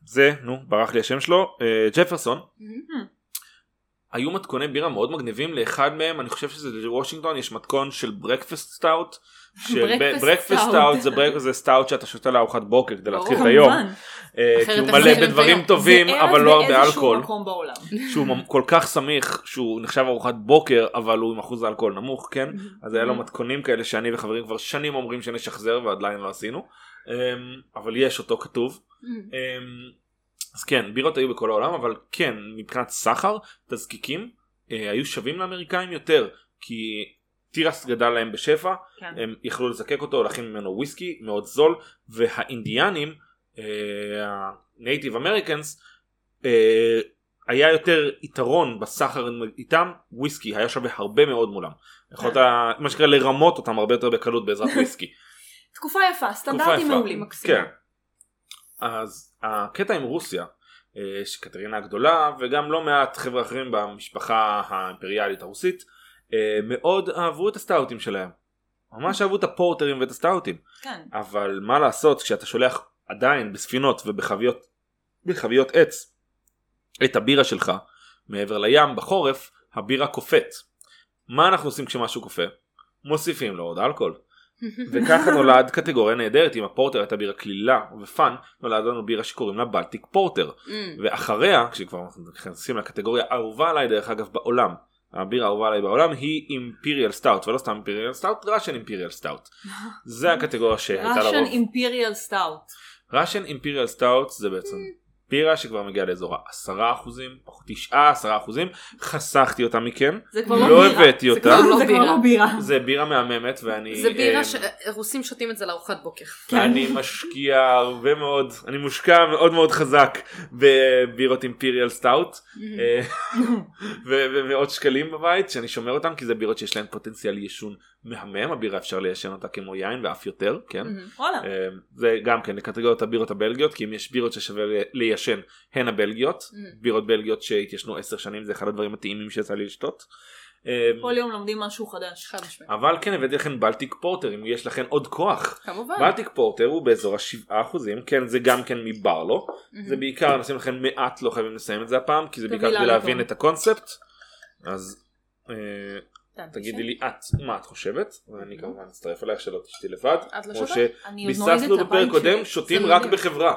זה נו ברח לי השם שלו אה, ג'פרסון היו מתכוני בירה מאוד מגניבים לאחד מהם אני חושב שזה לוושינגטון יש מתכון של breakfast stout. breakfast. stout זה break- זה stout שאתה שותה לארוחת בוקר כדי להתחיל את. היום. אה, כי הוא מלא בדברים. טובים אבל לא הרבה אלכוהול. שהוא כל כך סמיך שהוא נחשב ארוחת בוקר אבל הוא עם אחוז אלכוהול נמוך כן אז היה לו מתכונים כאלה שאני וחברים כבר שנים אומרים שנשחזר ועדיין לא עשינו אמ, אבל יש אותו כתוב אמ, אז כן בירות היו בכל העולם אבל כן מבחינת סחר תזקיקים אה, היו שווים לאמריקאים יותר כי תירס גדל להם בשפע כן. הם יכלו לזקק אותו להכין ממנו וויסקי מאוד זול והאינדיאנים ה-Native Americans אה, היה יותר יתרון בסחר איתם וויסקי היה שווה הרבה מאוד מולם יכולת מה שנקרא לרמות אותם הרבה יותר בקלות בעזרת וויסקי. תקופה יפה, סטנדרטים. מעולים. כן. אז הקטע עם רוסיה אה, שקטרינה הגדולה וגם לא מעט חבר'ה אחרים במשפחה האימפריאלית הרוסית אה, מאוד אהבו את הסטאוטים שלהם. ממש אהבו את הפורטרים ואת הסטאוטים. כן. אבל מה לעשות כשאתה שולח עדיין בספינות ובחביות בחביות עץ את הבירה שלך מעבר לים בחורף הבירה קופאת. מה אנחנו עושים כשמשהו קופא? מוסיפים לו עוד אלכוהול. וככה נולד קטגוריה נהדרת עם הפורטר הייתה בירה קלילה ו fun נולד לנו בירה שקוראים לה Baltic porter. ואחריה כשכבר נכנסים לקטגוריה האהובה עליי דרך אגב בעולם. הבירה האהובה עליי בעולם היא imperial stout ולא סתם imperial stout Russian imperial stout זה הקטגוריה שהייתה Russian לרוב. אימפיריאל סטאוט. ראשן אימפיריאל סטאוט זה בעצם בירה שכבר מגיעה לאזור ה-10 אחוזים 9 10 אחוזים חסכתי אותה מכם זה כבר לא לא בירה. הבאתי אותה כבר לא זה כבר בירה. לא בירה. זה בירה מהממת ואני זה בירה אה, שרוסים שותים את זה לארוחת בוקר. אני משקיע הרבה מאוד אני מושקע מאוד מאוד חזק בבירות imperial stout אה, ומאות שקלים בבית שאני שומר אותם כי זה בירות שיש להן פוטנציאל יישון מהמם הבירה אפשר ליישן אותה כמו יין ואף יותר כן וואלה. אה, זה גם כן לקטגוריות הבירות הבלגיות כי אם יש בירות ששווה ליישן הן הבלגיות בירות בלגיות שהתיישנו 10 שנים זה אחד הדברים הטעימים שיצא לי לשתות. אה, כל יום לומדים משהו חדש. חד משמעית. אבל כן הבאתי לכם בלטיק פורטר אם יש לכם עוד כוח כמובן. בלטיק פורטר הוא באזור השבעה אחוזים כן זה גם כן מברלו זה בעיקר נשים לכם מעט לא חייבים לסיים את זה הפעם כי זה בעיקר כדי להבין. את הקונספט אז אה, תגידי לי את מה את חושבת ואני כמובן אצטרף אלייך שלא תשתי לבד את לא כמו שותה? אני עוד שביססנו את בפרק הבית קודם שלי. שותים רק. בחברה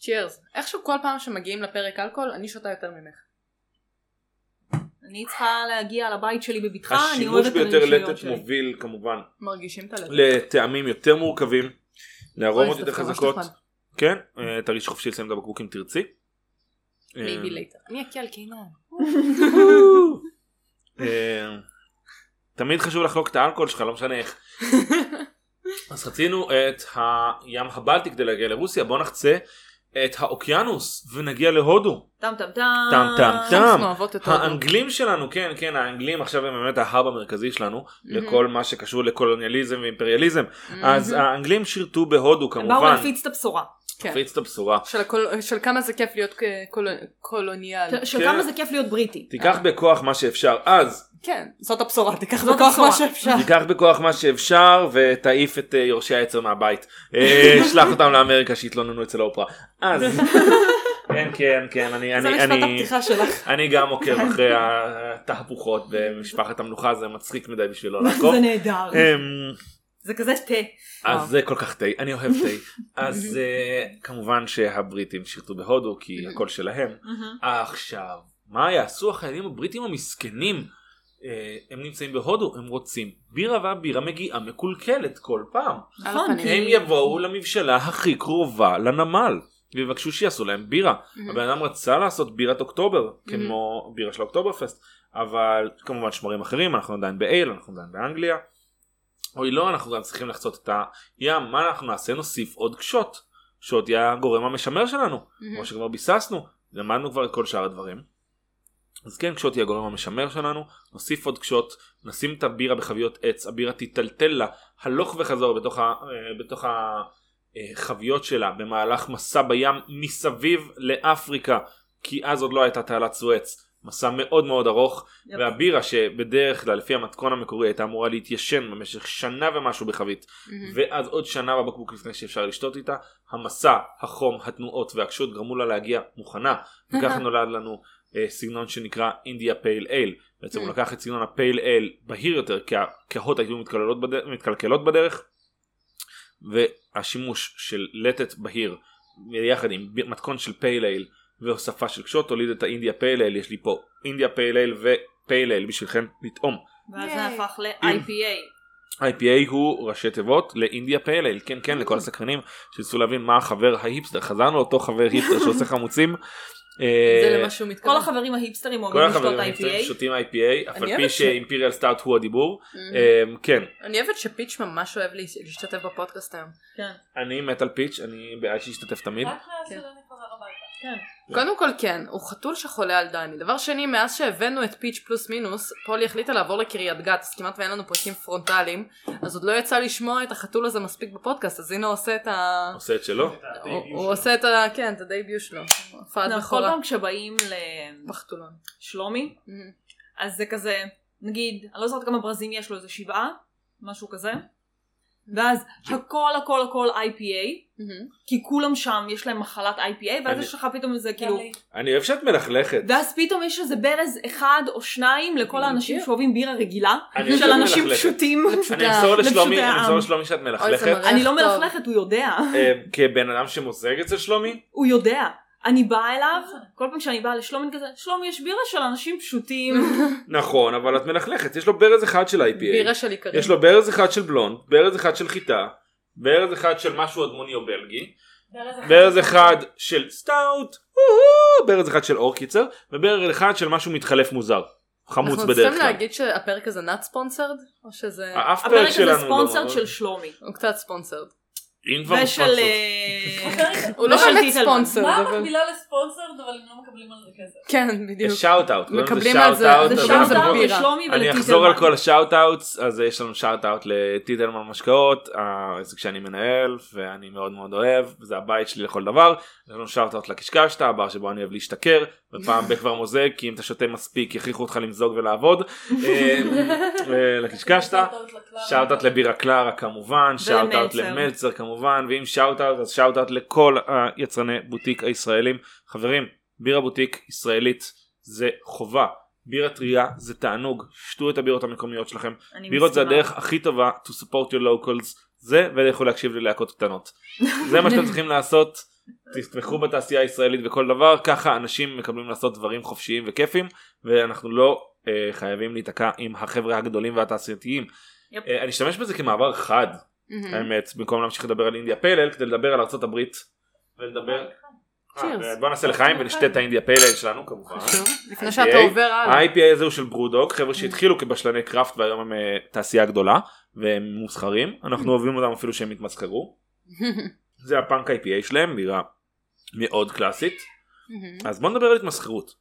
צ'ירס. איכשהו כל פעם שמגיעים לפרק אלכוהול אני שותה יותר ממך. אני צריכה להגיע לבית שלי בבטחה, אני השימוש אוהבת את ביותר הרגישויות לטט שלי. מוביל כמובן מרגישים את הלב. לטעמים יותר מורכבים לארומות יותר חזקות. כן אה, תרגיש חופשי לסיים את הבקבוק אם תרצי. אה. אני אקל קינן. אה, תמיד חשוב לחלוק את האלכוהול שלך לא משנה איך. אז חצינו את הים הבלטי כדי להגיע לרוסיה בוא נחצה את האוקיינוס ונגיע להודו. טם טם טם. טם טם טם. האנגלים שלנו כן כן האנגלים עכשיו הם באמת ההאב המרכזי שלנו לכל מה שקשור לקולוניאליזם ואימפריאליזם אז האנגלים שירתו בהודו הם באו כמובן להפיץ את הבשורה. כן. תפיץ את הבשורה. של, הקול... של כמה זה כיף להיות קול... קולוניאל. של כן. כמה זה כיף להיות בריטי. תיקח בכוח מה שאפשר אז כן, זאת הבשורה, תיקח זאת בכוח הבשורה. מה שאפשר. תיקח בכוח מה שאפשר ותעיף את אה, יורשי העצר מהבית. אה, שלח אותם לאמריקה שיתלוננו אצל האופרה. אז כן כן כן אני אני אני שלך. אני גם עוקב אחרי התהפוכות במשפחת המלוכה זה מצחיק מדי בשביל לא לעקוב. זה נהדר. זה כזה תה. אז זה כל כך תה, אני אוהב תה. אז אה, כמובן שהבריטים שירתו בהודו כי הכל שלהם. עכשיו, מה יעשו החיילים הבריטים המסכנים? אה, הם נמצאים בהודו, הם רוצים בירה והבירה מגיעה מקולקלת כל פעם. נכון. הם יבואו למבשלה הכי קרובה לנמל ויבקשו שיעשו להם בירה. הבן אדם רצה לעשות בירת אוקטובר כמו בירה של אוקטובר פסט אבל כמובן שמרים אחרים אנחנו עדיין באייל אנחנו עדיין באנגליה. אוי לא אנחנו גם צריכים לחצות את הים מה אנחנו נעשה? נוסיף עוד קשות. קשות יהיה הגורם המשמר שלנו. כמו שכבר ביססנו למדנו כבר את כל שאר הדברים. אז כן קשות היא הגורם המשמר שלנו. נוסיף עוד קשות נשים את הבירה בחביות עץ. הבירה תיטלטל לה. הלוך וחזור בתוך, ה, אה, בתוך החביות שלה. במהלך מסע בים מסביב לאפריקה. כי אז עוד לא הייתה תעלת סואץ מסע מאוד מאוד ארוך יפ. והבירה שבדרך כלל לפי המתכון המקורי הייתה אמורה להתיישן במשך שנה ומשהו בחבית. ואז עוד שנה בבקבוק לפני שאפשר לשתות איתה המסע החום התנועות והקשות גרמו לה להגיע מוכנה. וככה נולד לנו אה, סגנון שנקרא אינדיה פייל אייל בעצם הוא לקח את סגנון הפייל אייל בהיר יותר כי הקהות היו בדרך, מתקלקלות בדרך. והשימוש של לטט בהיר יחד עם מתכון של pale ale והוספה של כשות הוליד את ה India pale ale יש לי פה India pale ale ו pale ale בשבילכם לטעום ואז זה. הפך ל-IPA. IPA הוא ראשי תיבות ל India pale ale כן כן לכל הסקרנים שניסו להבין מה החבר ההיפסטר חזרנו אותו חבר היפסטר שעושה חמוצים. אה, זה למה שהוא כל. החברים ההיפסטרים כל אוהבים לשתות החברים ההיפסטרים IPA. שותים IPA אף על אני פי אוהבת ש- ש imperial stout הוא הדיבור אה, כן אני אוהבת שפיץ' ממש אוהב לה- להשתתף בפודקאסט היום. כן. אני מת על פיץ' אני בעד שישתתף תמיד. רק מאז כן. הביתה. קודם כל כן, הוא חתול שחולה על דני. דבר שני, מאז שהבאנו את פיץ' פלוס מינוס, פולי החליטה לעבור לקריית גת, אז כמעט ואין לנו פרקים פרונטליים, אז עוד לא יצא לשמוע את החתול הזה מספיק בפודקאסט, אז הנה הוא עושה את ה... עושה את שלו. הוא עושה את ה... כן, את ה debut שלו. הופעת נכון, כל. פעם כשבאים בחתולון. לשלומי, מהמם. אז זה כזה, נגיד, אני לא זוכרת כמה ברזים יש לו, איזה שבעה, משהו כזה. ואז הכל הכל הכל IPA. כי כולם שם יש להם מחלת IPA, ואז אני- יש לך פתאום איזה כאילו. אני אוהב שאת מלכלכת. ואז פתאום יש איזה ברז אחד או שניים לכל האנשים. שאוהבים בירה רגילה, אני של אנשים מלכלכת. פשוטים. אני אמסור לשלומי, אני אמסור העם. לשלומי שאת אוי, זה מלכלכת. מראה. אני לא טוב. מלכלכת, הוא יודע. אה, כבן אדם שמוזג אצל שלומי, הוא יודע. אני באה אליו, כל פעם שאני באה לשלומי כזה, שלומי יש בירה של אנשים פשוטים. נכון אבל את מלכלכת יש לו ברז אחד של IPA. בירה של איכרים. יש לו ברז אחד של בלונד, ברז אחד של חיטה, ברז אחד של משהו אדמוני או בלגי, ברז אחד של סטאוט, ברז אחד של אור קיצר, וברז אחד של משהו מתחלף מוזר. חמוץ אנחנו בדרך צריכים כלל. להגיד שהפרק הזה not sponsored? או שזה... הפרק פרק הזה sponsored לא- של שלומי. הוא קצת sponsored. אם כבר ושל... ספונסר. אה, הוא לא באמת טיטלמן. sponsored, מה. המקבילה ל sponsored אבל הם לא מקבלים על זה כסף? כן, בדיוק. shout out. מקבלים על זה- shout out. לשלומי ולטיטלמן. אני אחזור על כל ה shout outs אז יש לנו shout out לטיטלמן משקאות העסק שאני מנהל ואני מאוד מאוד אוהב זה הבית שלי לכל דבר יש לנו shout out לקשקשתא הבר שבו אני אוהב להשתכר ופעם בכבר מוזג כי אם אתה שותה מספיק יכריחו אותך למזוג ולעבוד אה, אה, לקשקשתא shout out לבירה קלרה כמובן shout out. למלצר כמובן ואם shout out אז shout out לכל היצרני בוטיק הישראלים. חברים בירה בוטיק ישראלית זה חובה. בירה טריה זה תענוג. שתו את הבירות המקומיות שלכם. בירות זה מסכימה. הדרך הכי טובה to support your locals. זה ולכו להקשיב ללהקות קטנות. זה מה שאתם צריכים לעשות. תתמכו בתעשייה הישראלית וכל דבר. ככה אנשים מקבלים לעשות דברים חופשיים וכיפים ואנחנו לא אה, חייבים להיתקע עם החבר'ה הגדולים והתעשייתיים. יפ. אה, אני אשתמש בזה כמעבר חד מהמם. האמת במקום להמשיך לדבר על אינדיה פיילל כדי לדבר על ארצות הברית ולדבר. אה, בוא נעשה לחיים ונשתה את האינדיה פיילל שלנו כמובן. לפני. שאתה עובר הלאה. ה-IPA הזה הוא של ברודוג חבר'ה שהתחילו כבשלני קראפט והיום הם אה, תעשייה גדולה והם מוסחרים אנחנו אוהבים אותם אפילו שהם התמסחרו זה הפאנק IPA שלהם בירה מאוד קלאסית מהמם. אז בוא נדבר על התמסחרות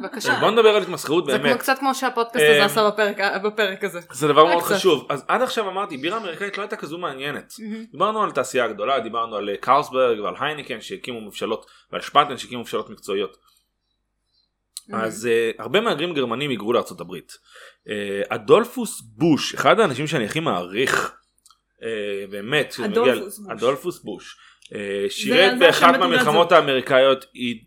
בבקשה. בוא נדבר על התמסחרות זה כמו- באמת. קצת כמו שהפודקאסט אה, הזה עשה בפרק- בפרק הזה. זה דבר מאוד. חשוב. אז עד עכשיו אמרתי, בירה אמריקאית לא הייתה כזו מעניינת. דיברנו על תעשייה הגדולה, דיברנו על אה, קרלסברג ועל הייניקן שהקימו מבשלות, ועל שפטן שהקימו מבשלות מקצועיות. אז uh, הרבה מהגרים גרמנים היגרו לארצות הברית. Uh, אדולפוס בוש, אחד האנשים שאני הכי מעריך, uh, באמת, כשזה מגיע- אדולפוס בוש. אדולפוס בוש, uh, שירת באחת מהמלחמות האמריקאיות,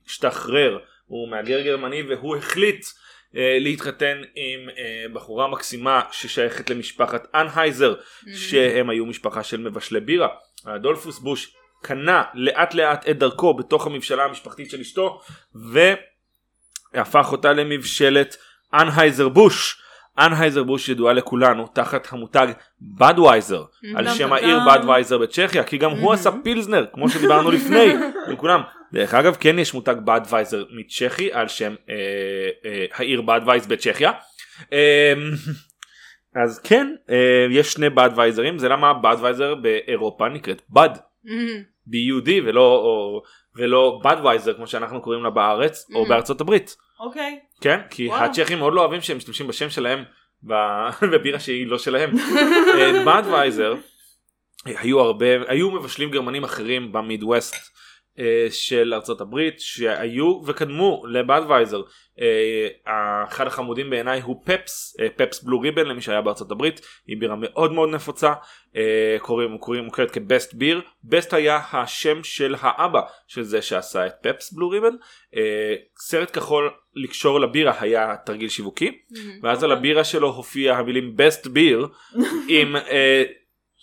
השתחרר, הוא מהגר גרמני והוא החליט uh, להתחתן עם uh, בחורה מקסימה ששייכת למשפחת אנהייזר, שהם היו משפחה של מבשלי בירה. אדולפוס בוש קנה לאט לאט את דרכו בתוך המבשלה המשפחתית של אשתו, ו... הפך אותה למבשלת אנהייזר בוש. אנהייזר בוש ידועה לכולנו תחת המותג בדווייזר על טם שם העיר. בדווייזר בצ'כיה כי גם הוא עשה פילזנר כמו שדיברנו לפני עם כולם. דרך אגב כן יש מותג בדווייזר מצ'כי על שם אה, אה, העיר בדווייז בצ'כיה. אה, אז כן אה, יש שני בדווייזרים זה למה בדווייזר באירופה נקראת בד B-U-D ולא, או, ולא בדווייזר כמו שאנחנו קוראים לה בארץ או. בארצות הברית. אוקיי. כן כי וואלה. הצ'כים מאוד לא אוהבים שהם משתמשים בשם שלהם בבירה שהיא לא שלהם. אה, בדווייזר היו הרבה היו מבשלים גרמנים אחרים במידווסט אה, של ארצות הברית שהיו וקדמו לבדווייזר. אה, אחד החמודים בעיניי הוא Pabst אה, Pabst Blue Ribbon למי שהיה בארצות הברית. היא בירה מאוד מאוד נפוצה. אה, קוראים קוראים מוכרת כ best beer Pabst היה השם של האבא של זה שעשה את Pabst Blue Ribbon. אה, סרט כחול לקשור לבירה היה תרגיל שיווקי. ואז על הבירה שלו הופיע המילים best beer עם אה,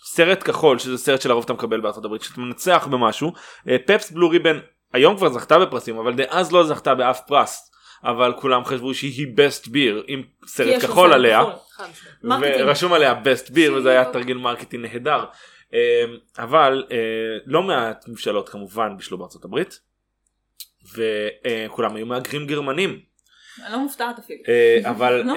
סרט כחול שזה סרט שלרוב אתה מקבל בארצות הברית שאתה מנצח במשהו אה, Pabst Blue Ribbon היום כבר זכתה בפרסים אבל דאז לא זכתה באף פרס אבל כולם חשבו שהיא best beer עם סרט כחול עליה. ורשום עליה best beer וזה היה. תרגיל marketing נהדר אה, אבל אה, לא מעט מבשלות כמובן בישלו בארצות הברית וכולם היו מהגרים גרמנים אני לא מופתעת אפילו. אבל לא.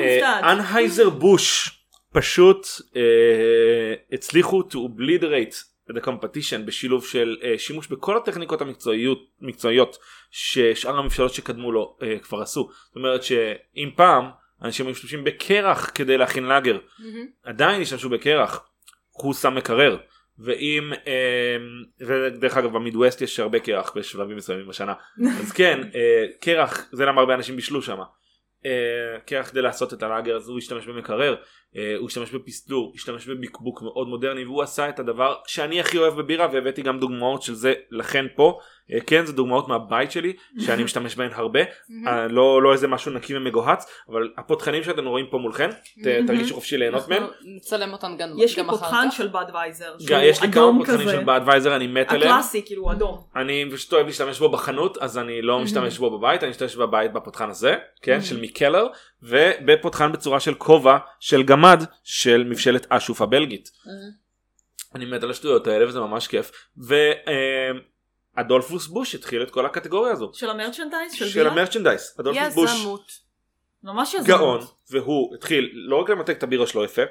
אנהייזר בוש פשוט אה, הצליחו to obliterate את competition בשילוב של אה, שימוש בכל הטכניקות המקצועיות מקצועיות ששאר הממשלות שקדמו לו אה, כבר עשו. זאת אומרת שאם פעם אנשים היו משתמשים בקרח כדי להכין לאגר עדיין השתמשו בקרח הוא שם מקרר ואם ודרך אגב במידווסט יש הרבה קרח בשלבים מסוימים בשנה אז כן קרח זה למה הרבה אנשים בישלו שם. אה, קרח כדי לעשות את הלאגר אז הוא השתמש במקרר אה, הוא השתמש בפסטור השתמש בבקבוק מאוד מודרני והוא עשה את הדבר שאני הכי אוהב בבירה והבאתי גם דוגמאות של זה לכן פה כן זה דוגמאות מהבית שלי שאני משתמש בהן הרבה אה, לא לא איזה משהו נקי ומגוהץ אבל הפותחנים שאתם רואים פה מולכם תרגישו חופשי ליהנות מהם. נצלם אותן גם יש לי גם אחר פותחן כך. של בדווייזר. גם יש לי כמה פותחנים. של באדווייזר אני מת עליהם. הקלאסי כאילו אדום. אני פשוט אוהב להשתמש בו בחנות אז אני לא משתמש בו בבית אני משתמש בבית בפותחן הזה כן של מיקלר ובפותחן בצורה של כובע של גמד של מבשלת אשוף הבלגית. אני מת על השטויות האלה וזה ממש כיף ואדולפוס בוש התחיל את כל הקטגוריה הזו של המרצ'נדייז? של של בירה? המרצ'נדייס אדולפוס בוש יזמות. ממש יזמות. גאון והוא התחיל לא רק למתג את הבירה שלו יפה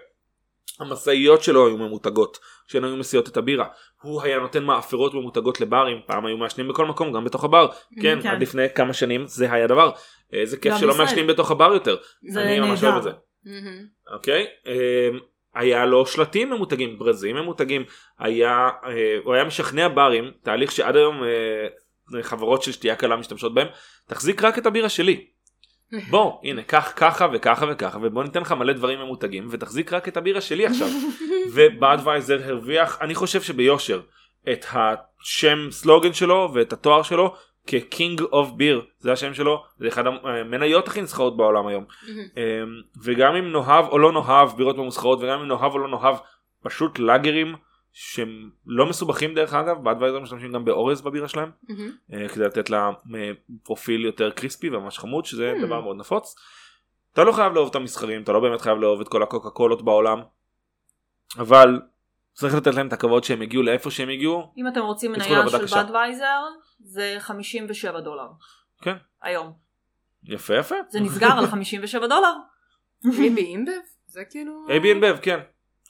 המשאיות שלו היו ממותגות כשהן היו מסיעות את הבירה הוא היה נותן מאפרות ממותגות לברים פעם היו מעשנים בכל מקום גם בתוך הבר כן כן. עד לפני כמה שנים זה היה דבר איזה כיף גם שלא. מעשנים בתוך הבר יותר זה אני ממש נהדר. אוהב את זה אוקיי אמ, היה לו שלטים ממותגים ברזים ממותגים היה אה, הוא היה משכנע ברים תהליך שעד היום אה, חברות של שתייה קלה משתמשות בהם תחזיק רק את הבירה שלי. בוא הנה קח ככה וככה וככה ובוא ניתן לך מלא דברים ממותגים ותחזיק רק את הבירה שלי עכשיו. ובאדווייזר הרוויח אני חושב שביושר את השם סלוגן שלו ואת התואר שלו כ King of Beer זה השם שלו זה אחד המניות הכי נסחרות בעולם היום אמ, וגם אם נאהב או לא נאהב בירות ממוסחרות וגם אם נאהב או לא נאהב פשוט לאגרים שהם לא מסובכים דרך אגב באדווייזר משתמשים גם באורז בבירה שלהם אה, כדי לתת לה אה, פרופיל יותר crispy וממש חמוד שזה Hmm. דבר מאוד נפוץ. אתה לא חייב לאהוב את הממוסחרים אתה לא באמת חייב לאהוב את כל הקוקה קולות בעולם אבל צריך לתת להם את הכבוד שהם הגיעו לאיפה שהם הגיעו אם אתם רוצים מניה של קשה. בדווייזר זה 57 דולר. כן. היום. יפה יפה. זה נסגר על 57 דולר. AB InBev? זה כאילו... AB InBev כן.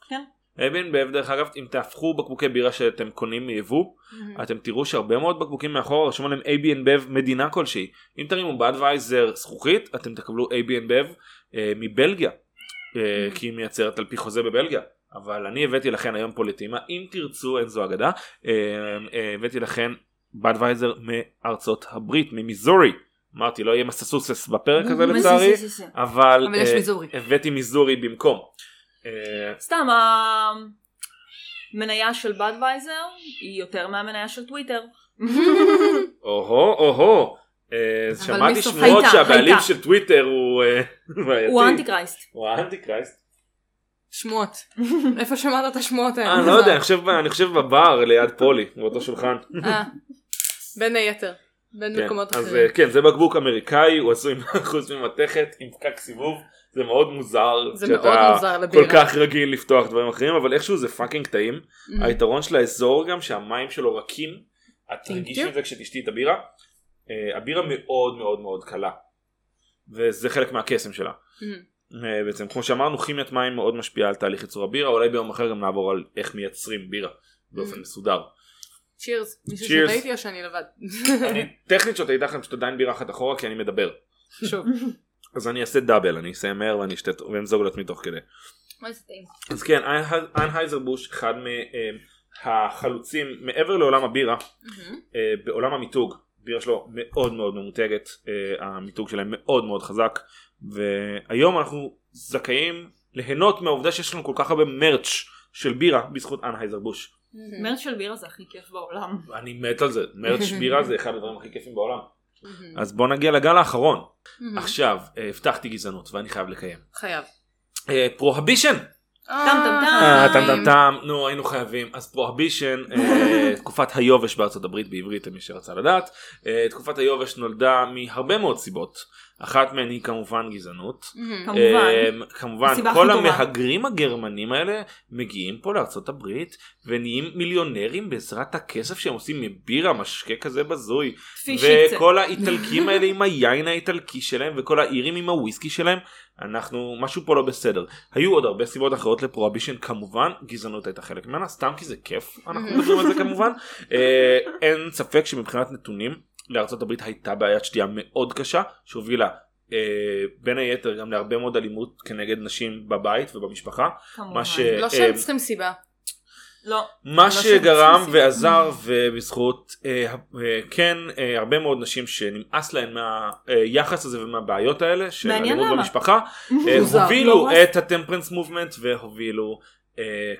כן. AB InBev דרך אגב אם תהפכו בקבוקי בירה שאתם קונים מיבוא אתם תראו שהרבה מאוד בקבוקים מאחורה רשום עליהם אייבי אנד מדינה כלשהי אם תרימו בדווייזר זכוכית אתם תקבלו אייבי אנד מבלגיה אה, כי היא מייצרת על פי חוזה בבלגיה אבל אני הבאתי לכן היום פה לטעימה אם תרצו אין זו אגדה אה, אה, הבאתי לכן בדווייזר מארצות הברית ממיזורי אמרתי לא יהיה מססוסס בפרק הזה לצערי אבל אבל אה, מיזורי. הבאתי מיזורי במקום. אה, סתם המניה של בדווייזר היא יותר מהמניה של טוויטר. או-הו או-הו אה, שמעתי שמועות שהבעלים. של טוויטר הוא. הוא האנטי קרייסט. הוא האנטי קרייסט. שמועות. איפה שמעת את השמועות האלה? אה, לא יודע, אני חושב- אני חושב בבר ליד פולי, באותו שולחן. בין היתר. בין כן, מקומות אז אחרים. אה, כן, זה בקבוק אמריקאי, הוא עשוי אחוז ממתכת עם פקק סיבוב, זה מאוד מוזר. זה שאתה מאוד מוזר לבירה. כל כך רגיל לפתוח דברים אחרים, אבל איכשהו זה פאקינג טעים. Mhm. היתרון של האזור גם שהמים שלו רכים, את תרגישי. את זה כשתשתי את הבירה. אה, הבירה מאוד מאוד מאוד קלה. וזה חלק מהקסם שלה. Mhm. אה, בעצם כמו שאמרנו כימיית מים מאוד משפיעה על תהליך ייצור הבירה אולי ביום אחר גם נעבור על איך מייצרים בירה באופן Mm. מסודר. cheers. מישהו. שותה איתי או שאני לבד? אני טכנית שותה איתך אני פשוט עדיין בירה אחת אחורה כי אני מדבר. שוב. אז אני אעשה דאבל אני אסיים מהר ואני אשתה ואמזוג לעצמי תוך כדי. אז כן איינהייזר בוש אחד מהחלוצים מעבר לעולם הבירה אה, בעולם המיתוג בירה שלו מאוד מאוד ממותגת אה, המיתוג שלהם מאוד מאוד חזק והיום אנחנו זכאים ליהנות מהעובדה שיש לנו כל כך הרבה מרץ' של בירה בזכות אנהייזר בוש. מרץ של בירה זה הכי כיף בעולם. אני מת על זה מרץ' בירה זה אחד הדברים הכי כיפים בעולם. אז בוא נגיע לגל האחרון עכשיו אה, הבטחתי גזענות ואני חייב לקיים. חייב. פרוהבישן טם, טם, טם. אה, טם טם טם, נו היינו חייבים. אז פרוהבישן, תקופת היובש בארצות הברית בעברית למי שרצה לדעת. אה, תקופת היובש נולדה מהרבה מאוד סיבות. אחת מהן היא כמובן גזענות. כמובן. אה, כמובן כל. המהגרים הגרמנים האלה מגיעים פה לארצות הברית ונהיים מיליונרים בעזרת הכסף שהם עושים מבירה משקה כזה בזוי. וכל האיטלקים האלה עם היין האיטלקי שלהם וכל האירים עם הוויסקי שלהם אנחנו משהו פה לא בסדר היו עוד הרבה סיבות אחרות לפרוהבישן כמובן גזענות הייתה חלק ממנה סתם כי זה כיף אנחנו מדברים על זה כמובן אה, אין ספק שמבחינת נתונים הברית הייתה בעיית שתייה מאוד קשה שהובילה אה, בין היתר גם להרבה מאוד אלימות כנגד נשים בבית ובמשפחה כמובן. ש- לא אה, שהם צריכים סיבה. לא. מה לא שגרם ועזר ובזכות אה, אה, כן אה, הרבה מאוד נשים שנמאס להן מהיחס הזה ומהבעיות האלה של אלימות. במשפחה אה. הובילו לא. את הטמפרנס מובמנט והובילו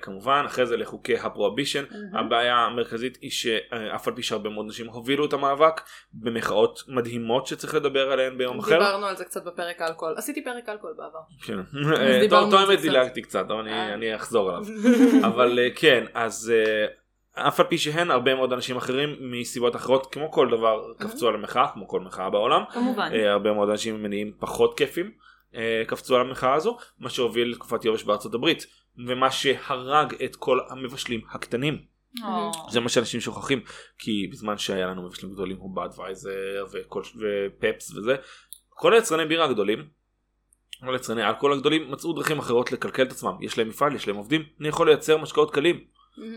כמובן אחרי זה לחוקי הפרוהבישן הבעיה המרכזית היא שאף על פי שהרבה מאוד נשים הובילו את המאבק במחאות מדהימות שצריך לדבר עליהן ביום אחר. דיברנו על זה קצת בפרק אלכוהול. עשיתי פרק אלכוהול בעבר. כן. על זה האמת. דילגתי קצת אבל אני- אה. אחזור עליו. אבל אה, כן אז אה, אף על פי שהן הרבה מאוד אנשים אחרים מסיבות אחרות כמו כל דבר קפצו על המחאה כמו כל מחאה בעולם כמובן. אה, הרבה מאוד אנשים מניעים פחות כיפים אה, קפצו על המחאה הזו מה שהוביל לתקופת יובש בארצות הברית ומה שהרג את כל המבשלים הקטנים או. זה מה שאנשים שוכחים כי בזמן שהיה לנו מבשלים גדולים כמו בדווייזר וכל- ופפס וזה כל היצרני בירה הגדולים כל יצרני האלכוהול הגדולים מצאו דרכים אחרות לקלקל את עצמם יש להם מפעל יש להם עובדים אני יכול לייצר משקאות קלים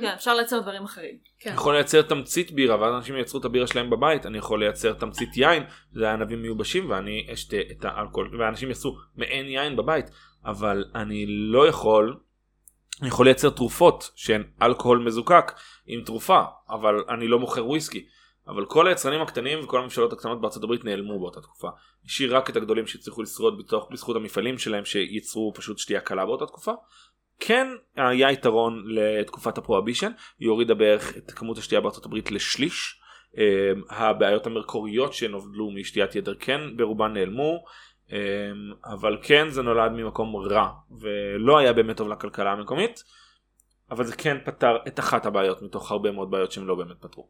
כן, אפשר לייצר דברים אחרים. כן. אני יכול לייצר תמצית בירה ואז אנשים ייצרו את הבירה שלהם בבית אני יכול לייצר תמצית יין זה היה ענבים מיובשים ואני אשתה את האלכוהול ואנשים יעשו מעין יין בבית אבל אני לא יכול יכול לייצר תרופות שהן אלכוהול מזוקק עם תרופה אבל אני לא מוכר וויסקי אבל כל היצרנים הקטנים וכל הממשלות הקטנות בארצות הברית נעלמו באותה תקופה. השאיר רק את הגדולים שהצליחו לשרוד בתוך בזכות המפעלים שלהם שייצרו פשוט שתייה קלה באותה תקופה. כן היה יתרון לתקופת הפרוהבישן היא הורידה בערך את כמות השתייה בארצות הברית לשליש. אה, הבעיות המקוריות שנובדלו משתיית יתר כן ברובן נעלמו. אה, אבל כן זה נולד ממקום רע ולא היה באמת טוב לכלכלה המקומית. אבל זה כן פתר את אחת הבעיות מתוך הרבה מאוד בעיות שהם לא באמת פתרו.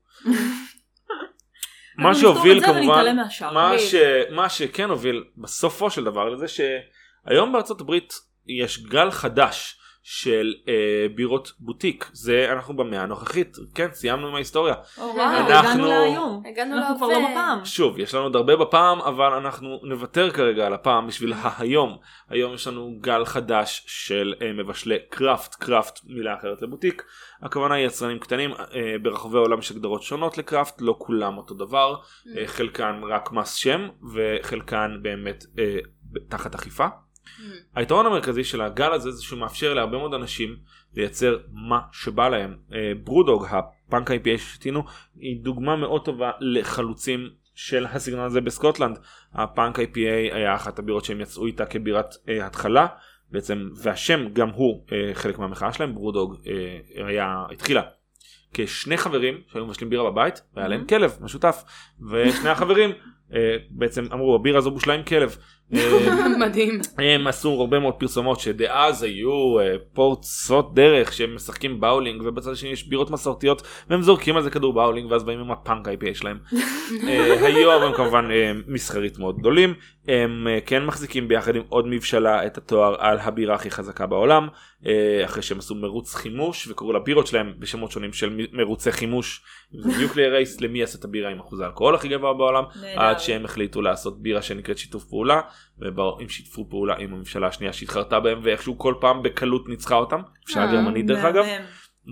מה שהוביל כמובן. מה. ש, מה שכן הוביל בסופו של דבר לזה שהיום בארצות הברית יש גל חדש של אה, בירות בוטיק זה אנחנו במאה הנוכחית כן סיימנו עם ההיסטוריה או, וואו, אנחנו- הגענו להיום. הגענו אנחנו כבר. לא בפעם. שוב יש לנו עוד הרבה בפעם אבל אנחנו נוותר כרגע על הפעם בשביל ההיום היום יש לנו גל חדש של אה, מבשלי קראפט קראפט מילה אחרת לבוטיק הכוונה היא יצרנים קטנים אה, ברחבי העולם יש הגדרות שונות לקראפט לא כולם אותו דבר אה, חלקן רק מס שם וחלקן באמת אה, תחת אכיפה. היתרון המרכזי של הגל הזה זה שהוא מאפשר להרבה מאוד אנשים לייצר מה שבא להם. אה, ברודוג הפאנק IPA ששתינו היא דוגמה מאוד טובה לחלוצים של הסגנון הזה בסקוטלנד. הפאנק IPA היה אחת הבירות שהם יצאו איתה כבירת אה, התחלה בעצם והשם גם הוא אה, חלק מהמחאה שלהם ברודוג אה, היה התחילה כשני חברים שהיו מבשלים בירה בבית והיה להם כלב משותף ושני החברים אה, בעצם אמרו הבירה הזו בושלה עם כלב. אה, מדהים. הם עשו הרבה מאוד פרסומות שדאז היו אה, פורצות דרך שהם משחקים באולינג ובצד השני יש בירות מסורתיות והם זורקים על זה כדור באולינג ואז באים עם הפאנק IPA שלהם. אה, היום הם כמובן מסחרית מאוד גדולים הם כן מחזיקים ביחד עם עוד מבשלה את התואר על הבירה הכי חזקה בעולם אחרי שהם עשו מרוץ חימוש וקראו לבירות שלהם בשמות שונים של מרוצי חימוש ניוקליה רייס למי יעשה את הבירה עם אחוז האלכוהול הכי גבוה בעולם. עד שהם החליטו לעשות בירה שנקראת שיתוף פעולה והם שיתפו פעולה עם הממשלה השנייה שהתחרתה בהם ואיכשהו כל פעם בקלות ניצחה אותם ממשלה אה, גרמנית דרך אגב.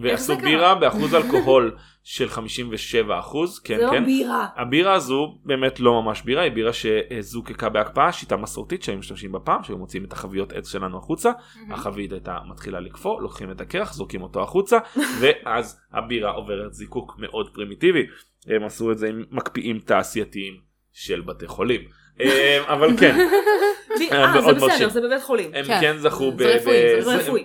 ועשו? בירה באחוז אלכוהול של 57 אחוז כן לא כן. בירה. הבירה הזו באמת לא ממש בירה היא בירה שזוקקה בהקפאה שיטה מסורתית שהיו משתמשים בפעם שהיו מוציאים את החביות עץ שלנו החוצה החבית הייתה מתחילה לקפוא לוקחים את הקרח זורקים אותו החוצה ואז הבירה עוברת זיקוק מאוד פרימיטיבי. הם עשו את זה עם מקפיאים תעשייתיים של בתי חולים. אה, אבל כן אה, זה בסדר. זה בבית חולים. הם כן. כן זכו.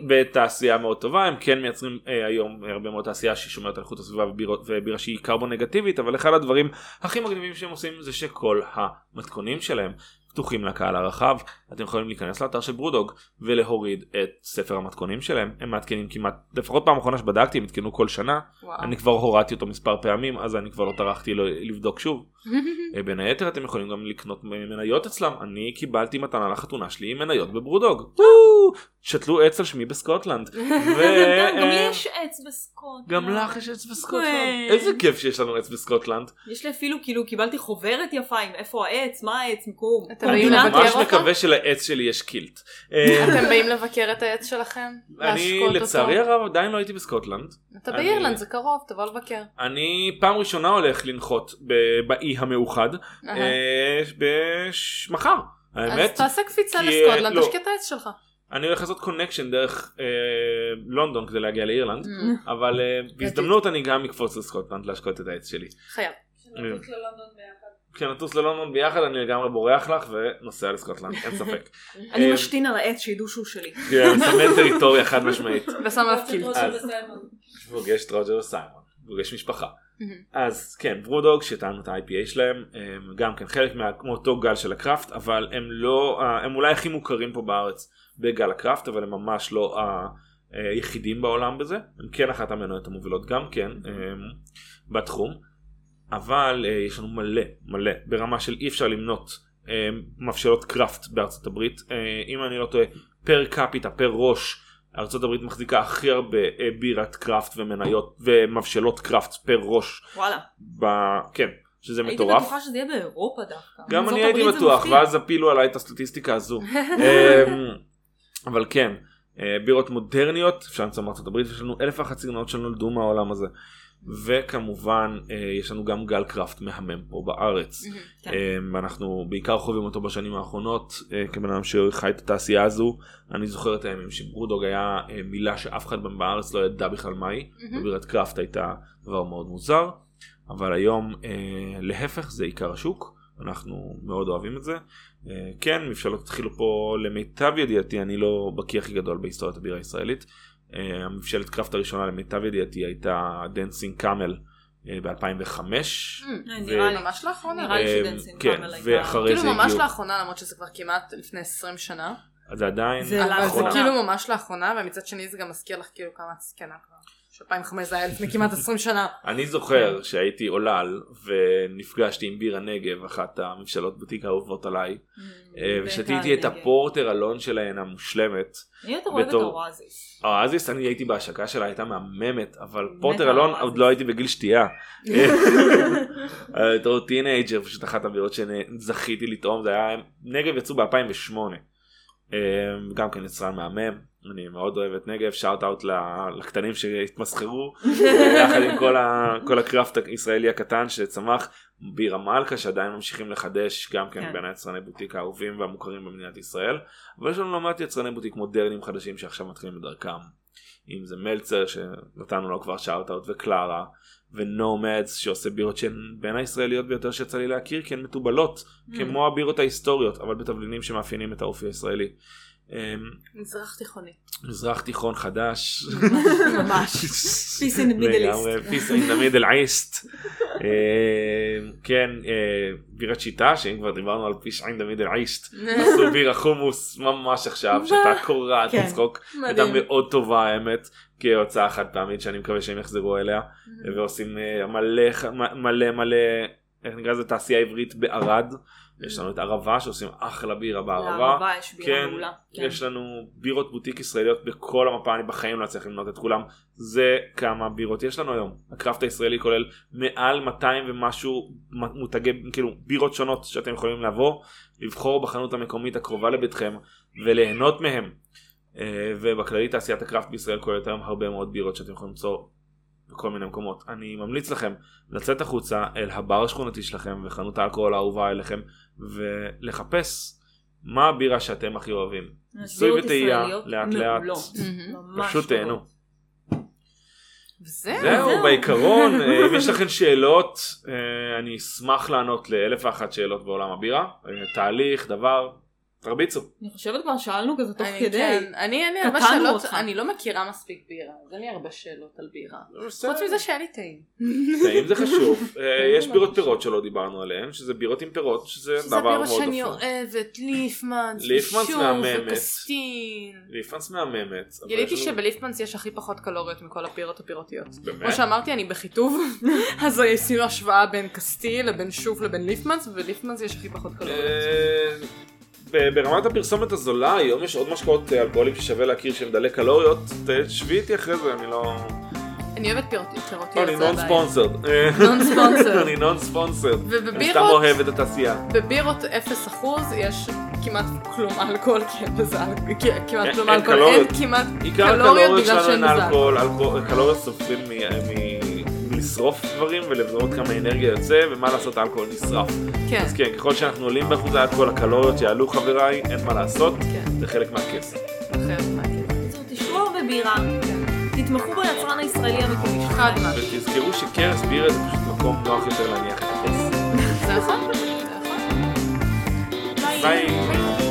בתעשייה מאוד טובה הם כן מייצרים אה, היום הרבה מאוד תעשייה ששומרת על איכות הסביבה ובירה שהיא קרבון נגטיבית אבל אחד הדברים הכי מגניבים שהם עושים זה שכל המתכונים שלהם פתוחים לקהל הרחב אתם יכולים להיכנס לאתר של ברודוג ולהוריד את ספר המתכונים שלהם הם מעדכנים כמעט לפחות פעם אחרונה שבדקתי הם עדכנו כל שנה וואו. אני כבר הורדתי אותו מספר פעמים אז אני כבר לא טרחתי לו- לבדוק שוב אה, בין היתר אתם יכולים גם לקנות מניות אצלם אני קיבלתי מתנה לחתונה שלי עם מניות בברודוג שתלו עץ על שמי בסקוטלנד. ו- גם לי יש עץ בסקוט. גם לך יש עץ בסקוטלנד. איזה כיף שיש לנו עץ בסקוטלנד יש לי אפילו כאילו קיבלתי חוברת יפה עם איפה העץ, מה העץ, מיקום. לבקר ממש? מקווה שלעץ שלי יש קילט. אתם באים לבקר את העץ שלכם? אני? לצערי הרב עדיין לא הייתי בסקוטלנד אתה באירלנד זה קרוב תבוא לבקר. אני פעם ראשונה הולך לנחות באי המאוחד. אה, מחר אז האמת תעשה קפיצה לסקוטלנד לא. תשקה את העץ שלך. אני הולך לעשות connection דרך אה, לונדון כדי להגיע לאירלנד Mm. אבל אה, בהזדמנות אני גם אקפוץ לסקוטלנד להשקות את העץ שלי. חייב. כשנטוס ללונדון ביחד אני לגמרי בורח לך ונוסע לסקוטלנד אין ספק. אני אה, משתין על העץ שידעו שהוא שלי. כן, אני מסמן טריטוריה חד משמעית. ושם עליו kilt. פוגש את רוג'ר וסיימון. פוגש משפחה. מהמם. אז כן BrewDog שטעמנו את ה-IPA שלהם הם גם כן חלק מה- כמו אותו גל של ה craft אבל הם לא אה, הם אולי הכי מוכרים פה בארץ בגל ה craft אבל הם ממש לא היחידים בעולם בזה הם כן אחת המניות המובילות גם כן הם, בתחום אבל אה, יש לנו מלא מלא ברמה של אי אפשר למנות אה, מבשלות craft בארצות הברית אה, אם אני לא טועה per capita פר ראש ארצות הברית מחזיקה הכי הרבה אה, בירת craft ומניות ומבשלות craft פר ראש וואלה. ב... כן שזה הייתי מטורף בטוחה שזה יהיה באירופה דווקא. גם אני הייתי בטוח. ואז הפילו עליי את הסטטיסטיקה הזו אמ, אבל כן אה, בירות מודרניות אפשר למצוא מארצות הברית יש לנו אלף ואחת סגנונות שנולדו מהעולם הזה וכמובן אה, יש לנו גם גל קראפט מהמם פה בארץ. כן. אה, ואנחנו בעיקר חווים אותו בשנים האחרונות אה, כבן אדם שחי את התעשייה הזו. אני זוכר את הימים שברודוג היה אה, מילה שאף אחד בארץ לא ידע בכלל מהי. ובירת קראפט הייתה דבר מאוד מוזר. אבל היום להפך זה עיקר השוק. אנחנו מאוד אוהבים את זה. כן מבשלות התחילו פה למיטב ידיעתי אני לא בקיא הכי גדול בהיסטוריית הבירה הישראלית המבשלת craft הראשונה למיטב ידיעתי הייתה Dancing Camel ב-2005 אה, נראה לי. ממש לאחרונה. נראה לי אה, שדנסינג כן, קאמל הייתה- ואחרי כאילו זה ממש הגיעו לאחרונה למרות שזה כבר כמעט לפני 20 שנה. זה עדיין זה אבל זה לאחרונה. כאילו ממש לאחרונה ומצד שני זה גם מזכיר לך כאילו כמה את זקנה כבר. 2005 זה היה לפני כמעט 20 שנה. אני זוכר שהייתי עולל ונפגשתי עם בירה נגב, אחת המבשלות בוטיק האהובות עליי, אה, ושתיתי את. הפורטר אלון שלהן המושלמת. אני יותר אוהבת בתור- Oasis. ה Oasis אני הייתי בהשקה שלה הייתה מהממת אבל פורטר אלון. עוד לא הייתי בגיל שתייה. אה, בתור teenager פשוט אחת הבירות שזכיתי לטעום זה היה נגב יצאו ב2008. גם כן יצרן מהמם אני מאוד אוהב את נגב shout out לקטנים שהתמסחרו יחד עם כל, ה, כל ה craft הישראלי הקטן שצמח בירה מלכה שעדיין ממשיכים לחדש גם כן כן. בין היצרני בוטיק האהובים והמוכרים במדינת ישראל אבל יש לנו לא מעט יצרני בוטיק מודרניים חדשים שעכשיו מתחילים את דרכם אם זה מלצר שנתנו לו כבר shout out וקלרה ו Nomads שעושה בירות שהן בין הישראליות ביותר שיצא לי להכיר כי הן מתובלות Mm. כמו הבירות ההיסטוריות אבל בתבלינים שמאפיינים את האופי הישראלי. אמ, מזרח תיכוני. מזרח תיכון חדש. ממש. Peace in the Middle East. אה, כן, אה, בירת שיטה, שאם כבר דיברנו על the Middle East, עשו בירה חומוס ממש עכשיו, שהייתה קורעת כן. לצחוק, הייתה מדהים. מאוד טובה האמת, כהוצאה חד פעמית שאני מקווה שהם יחזרו אליה, ועושים אה, מלא מלא מלא, איך נקרא לזה תעשייה עברית בערד, יש לנו את ערבה שעושים אחלה בירה בערבה. לערבה יש בירה כן, מעולה. יש לנו בירות בוטיק ישראליות בכל המפה, אני בחיים לא אצליח למנות את כולם. זה כמה בירות יש לנו היום. הקראפט הישראלי כולל מעל 200 ומשהו מותגי, כאילו בירות שונות שאתם יכולים לבוא, לבחור בחנות המקומית הקרובה לביתכם וליהנות מהם. אה, ובכללי תעשיית הקראפט בישראל כוללת היום הרבה מאוד בירות שאתם יכולים למצוא בכל מיני מקומות. אני ממליץ לכם לצאת החוצה אל הבר השכונתי שלכם וחנות האלכוהול האהובה אליכם ולחפש מה הבירה שאתם הכי אוהבים. ניסוי וטעייה, לאט לאט. ממש פשוט. תהנו. זהו. בעיקרון, אה, אם יש לכם שאלות, אה, אני אשמח לענות לאלף ואחת שאלות בעולם הבירה. אה, תהליך, דבר, תרביצו. אני חושבת כבר שאלנו כזה תוך אני- כדי. כן, אני, אני הרבה שאלות. אני לא מכירה מספיק בירה, אז אין לי הרבה שאלות על בירה. בסדר. חוץ מזה שהיה לי טעים. טעים זה חשוב. אה, יש בירות פירות שלא דיברנו עליהן, שזה בירות עם פירות, שזה שזה דבר בירה מאוד שאני יפה. אוהבת, ליפמנס, ליפמנס מהממת. וקסטין. ליפנס מהממת. גיליתי שבליפמנס יש הכי פחות קלוריות מכל הפירות הפירותיות. באמת? כמו שאמרתי אני בחיטוב, אז עשינו השוואה בין קסטיל לבין שוף לבין ליפמנס, ובליפמנס יש הכי פחות קלוריות. אה, ברמת הפרסומת הזולה היום יש עוד משקאות אה, אלכוהולים ששווה להכיר שהם דלי קלוריות. תשבי איתי אחרי זה אני לא אני אוהבת פירות פירותיות, אני זה נון הבעיה. ספונסרד נון ספונסר. אני נון ספונסרד אני סתם ובבירות, אוהב את התעשייה. בבירות 0% יש כמעט כלום אלכוהול, כמעט אין- כלום אין אלכוהול. אין כמעט קלוריות בגלל שאין אלכוהול- קלוריות סופרים מ- מלשרוף דברים ולראות כמה אנרגיה יוצא ומה לעשות האלכוהול נשרף כן, אז כן ככל שאנחנו עולים באחוזי אלכוהול הקלוריות יעלו חבריי אין מה לעשות כן, זה חלק מהכסף אחרת מה כן. בקיצור, תשמעו הרבה בירה. תתמכו ביצרן הישראלי המקומי. משמעית. ותזכרו שקרס בירה זה פשוט מקום נוח יותר להניח את הכסף זה נכון, זה נכון. ביי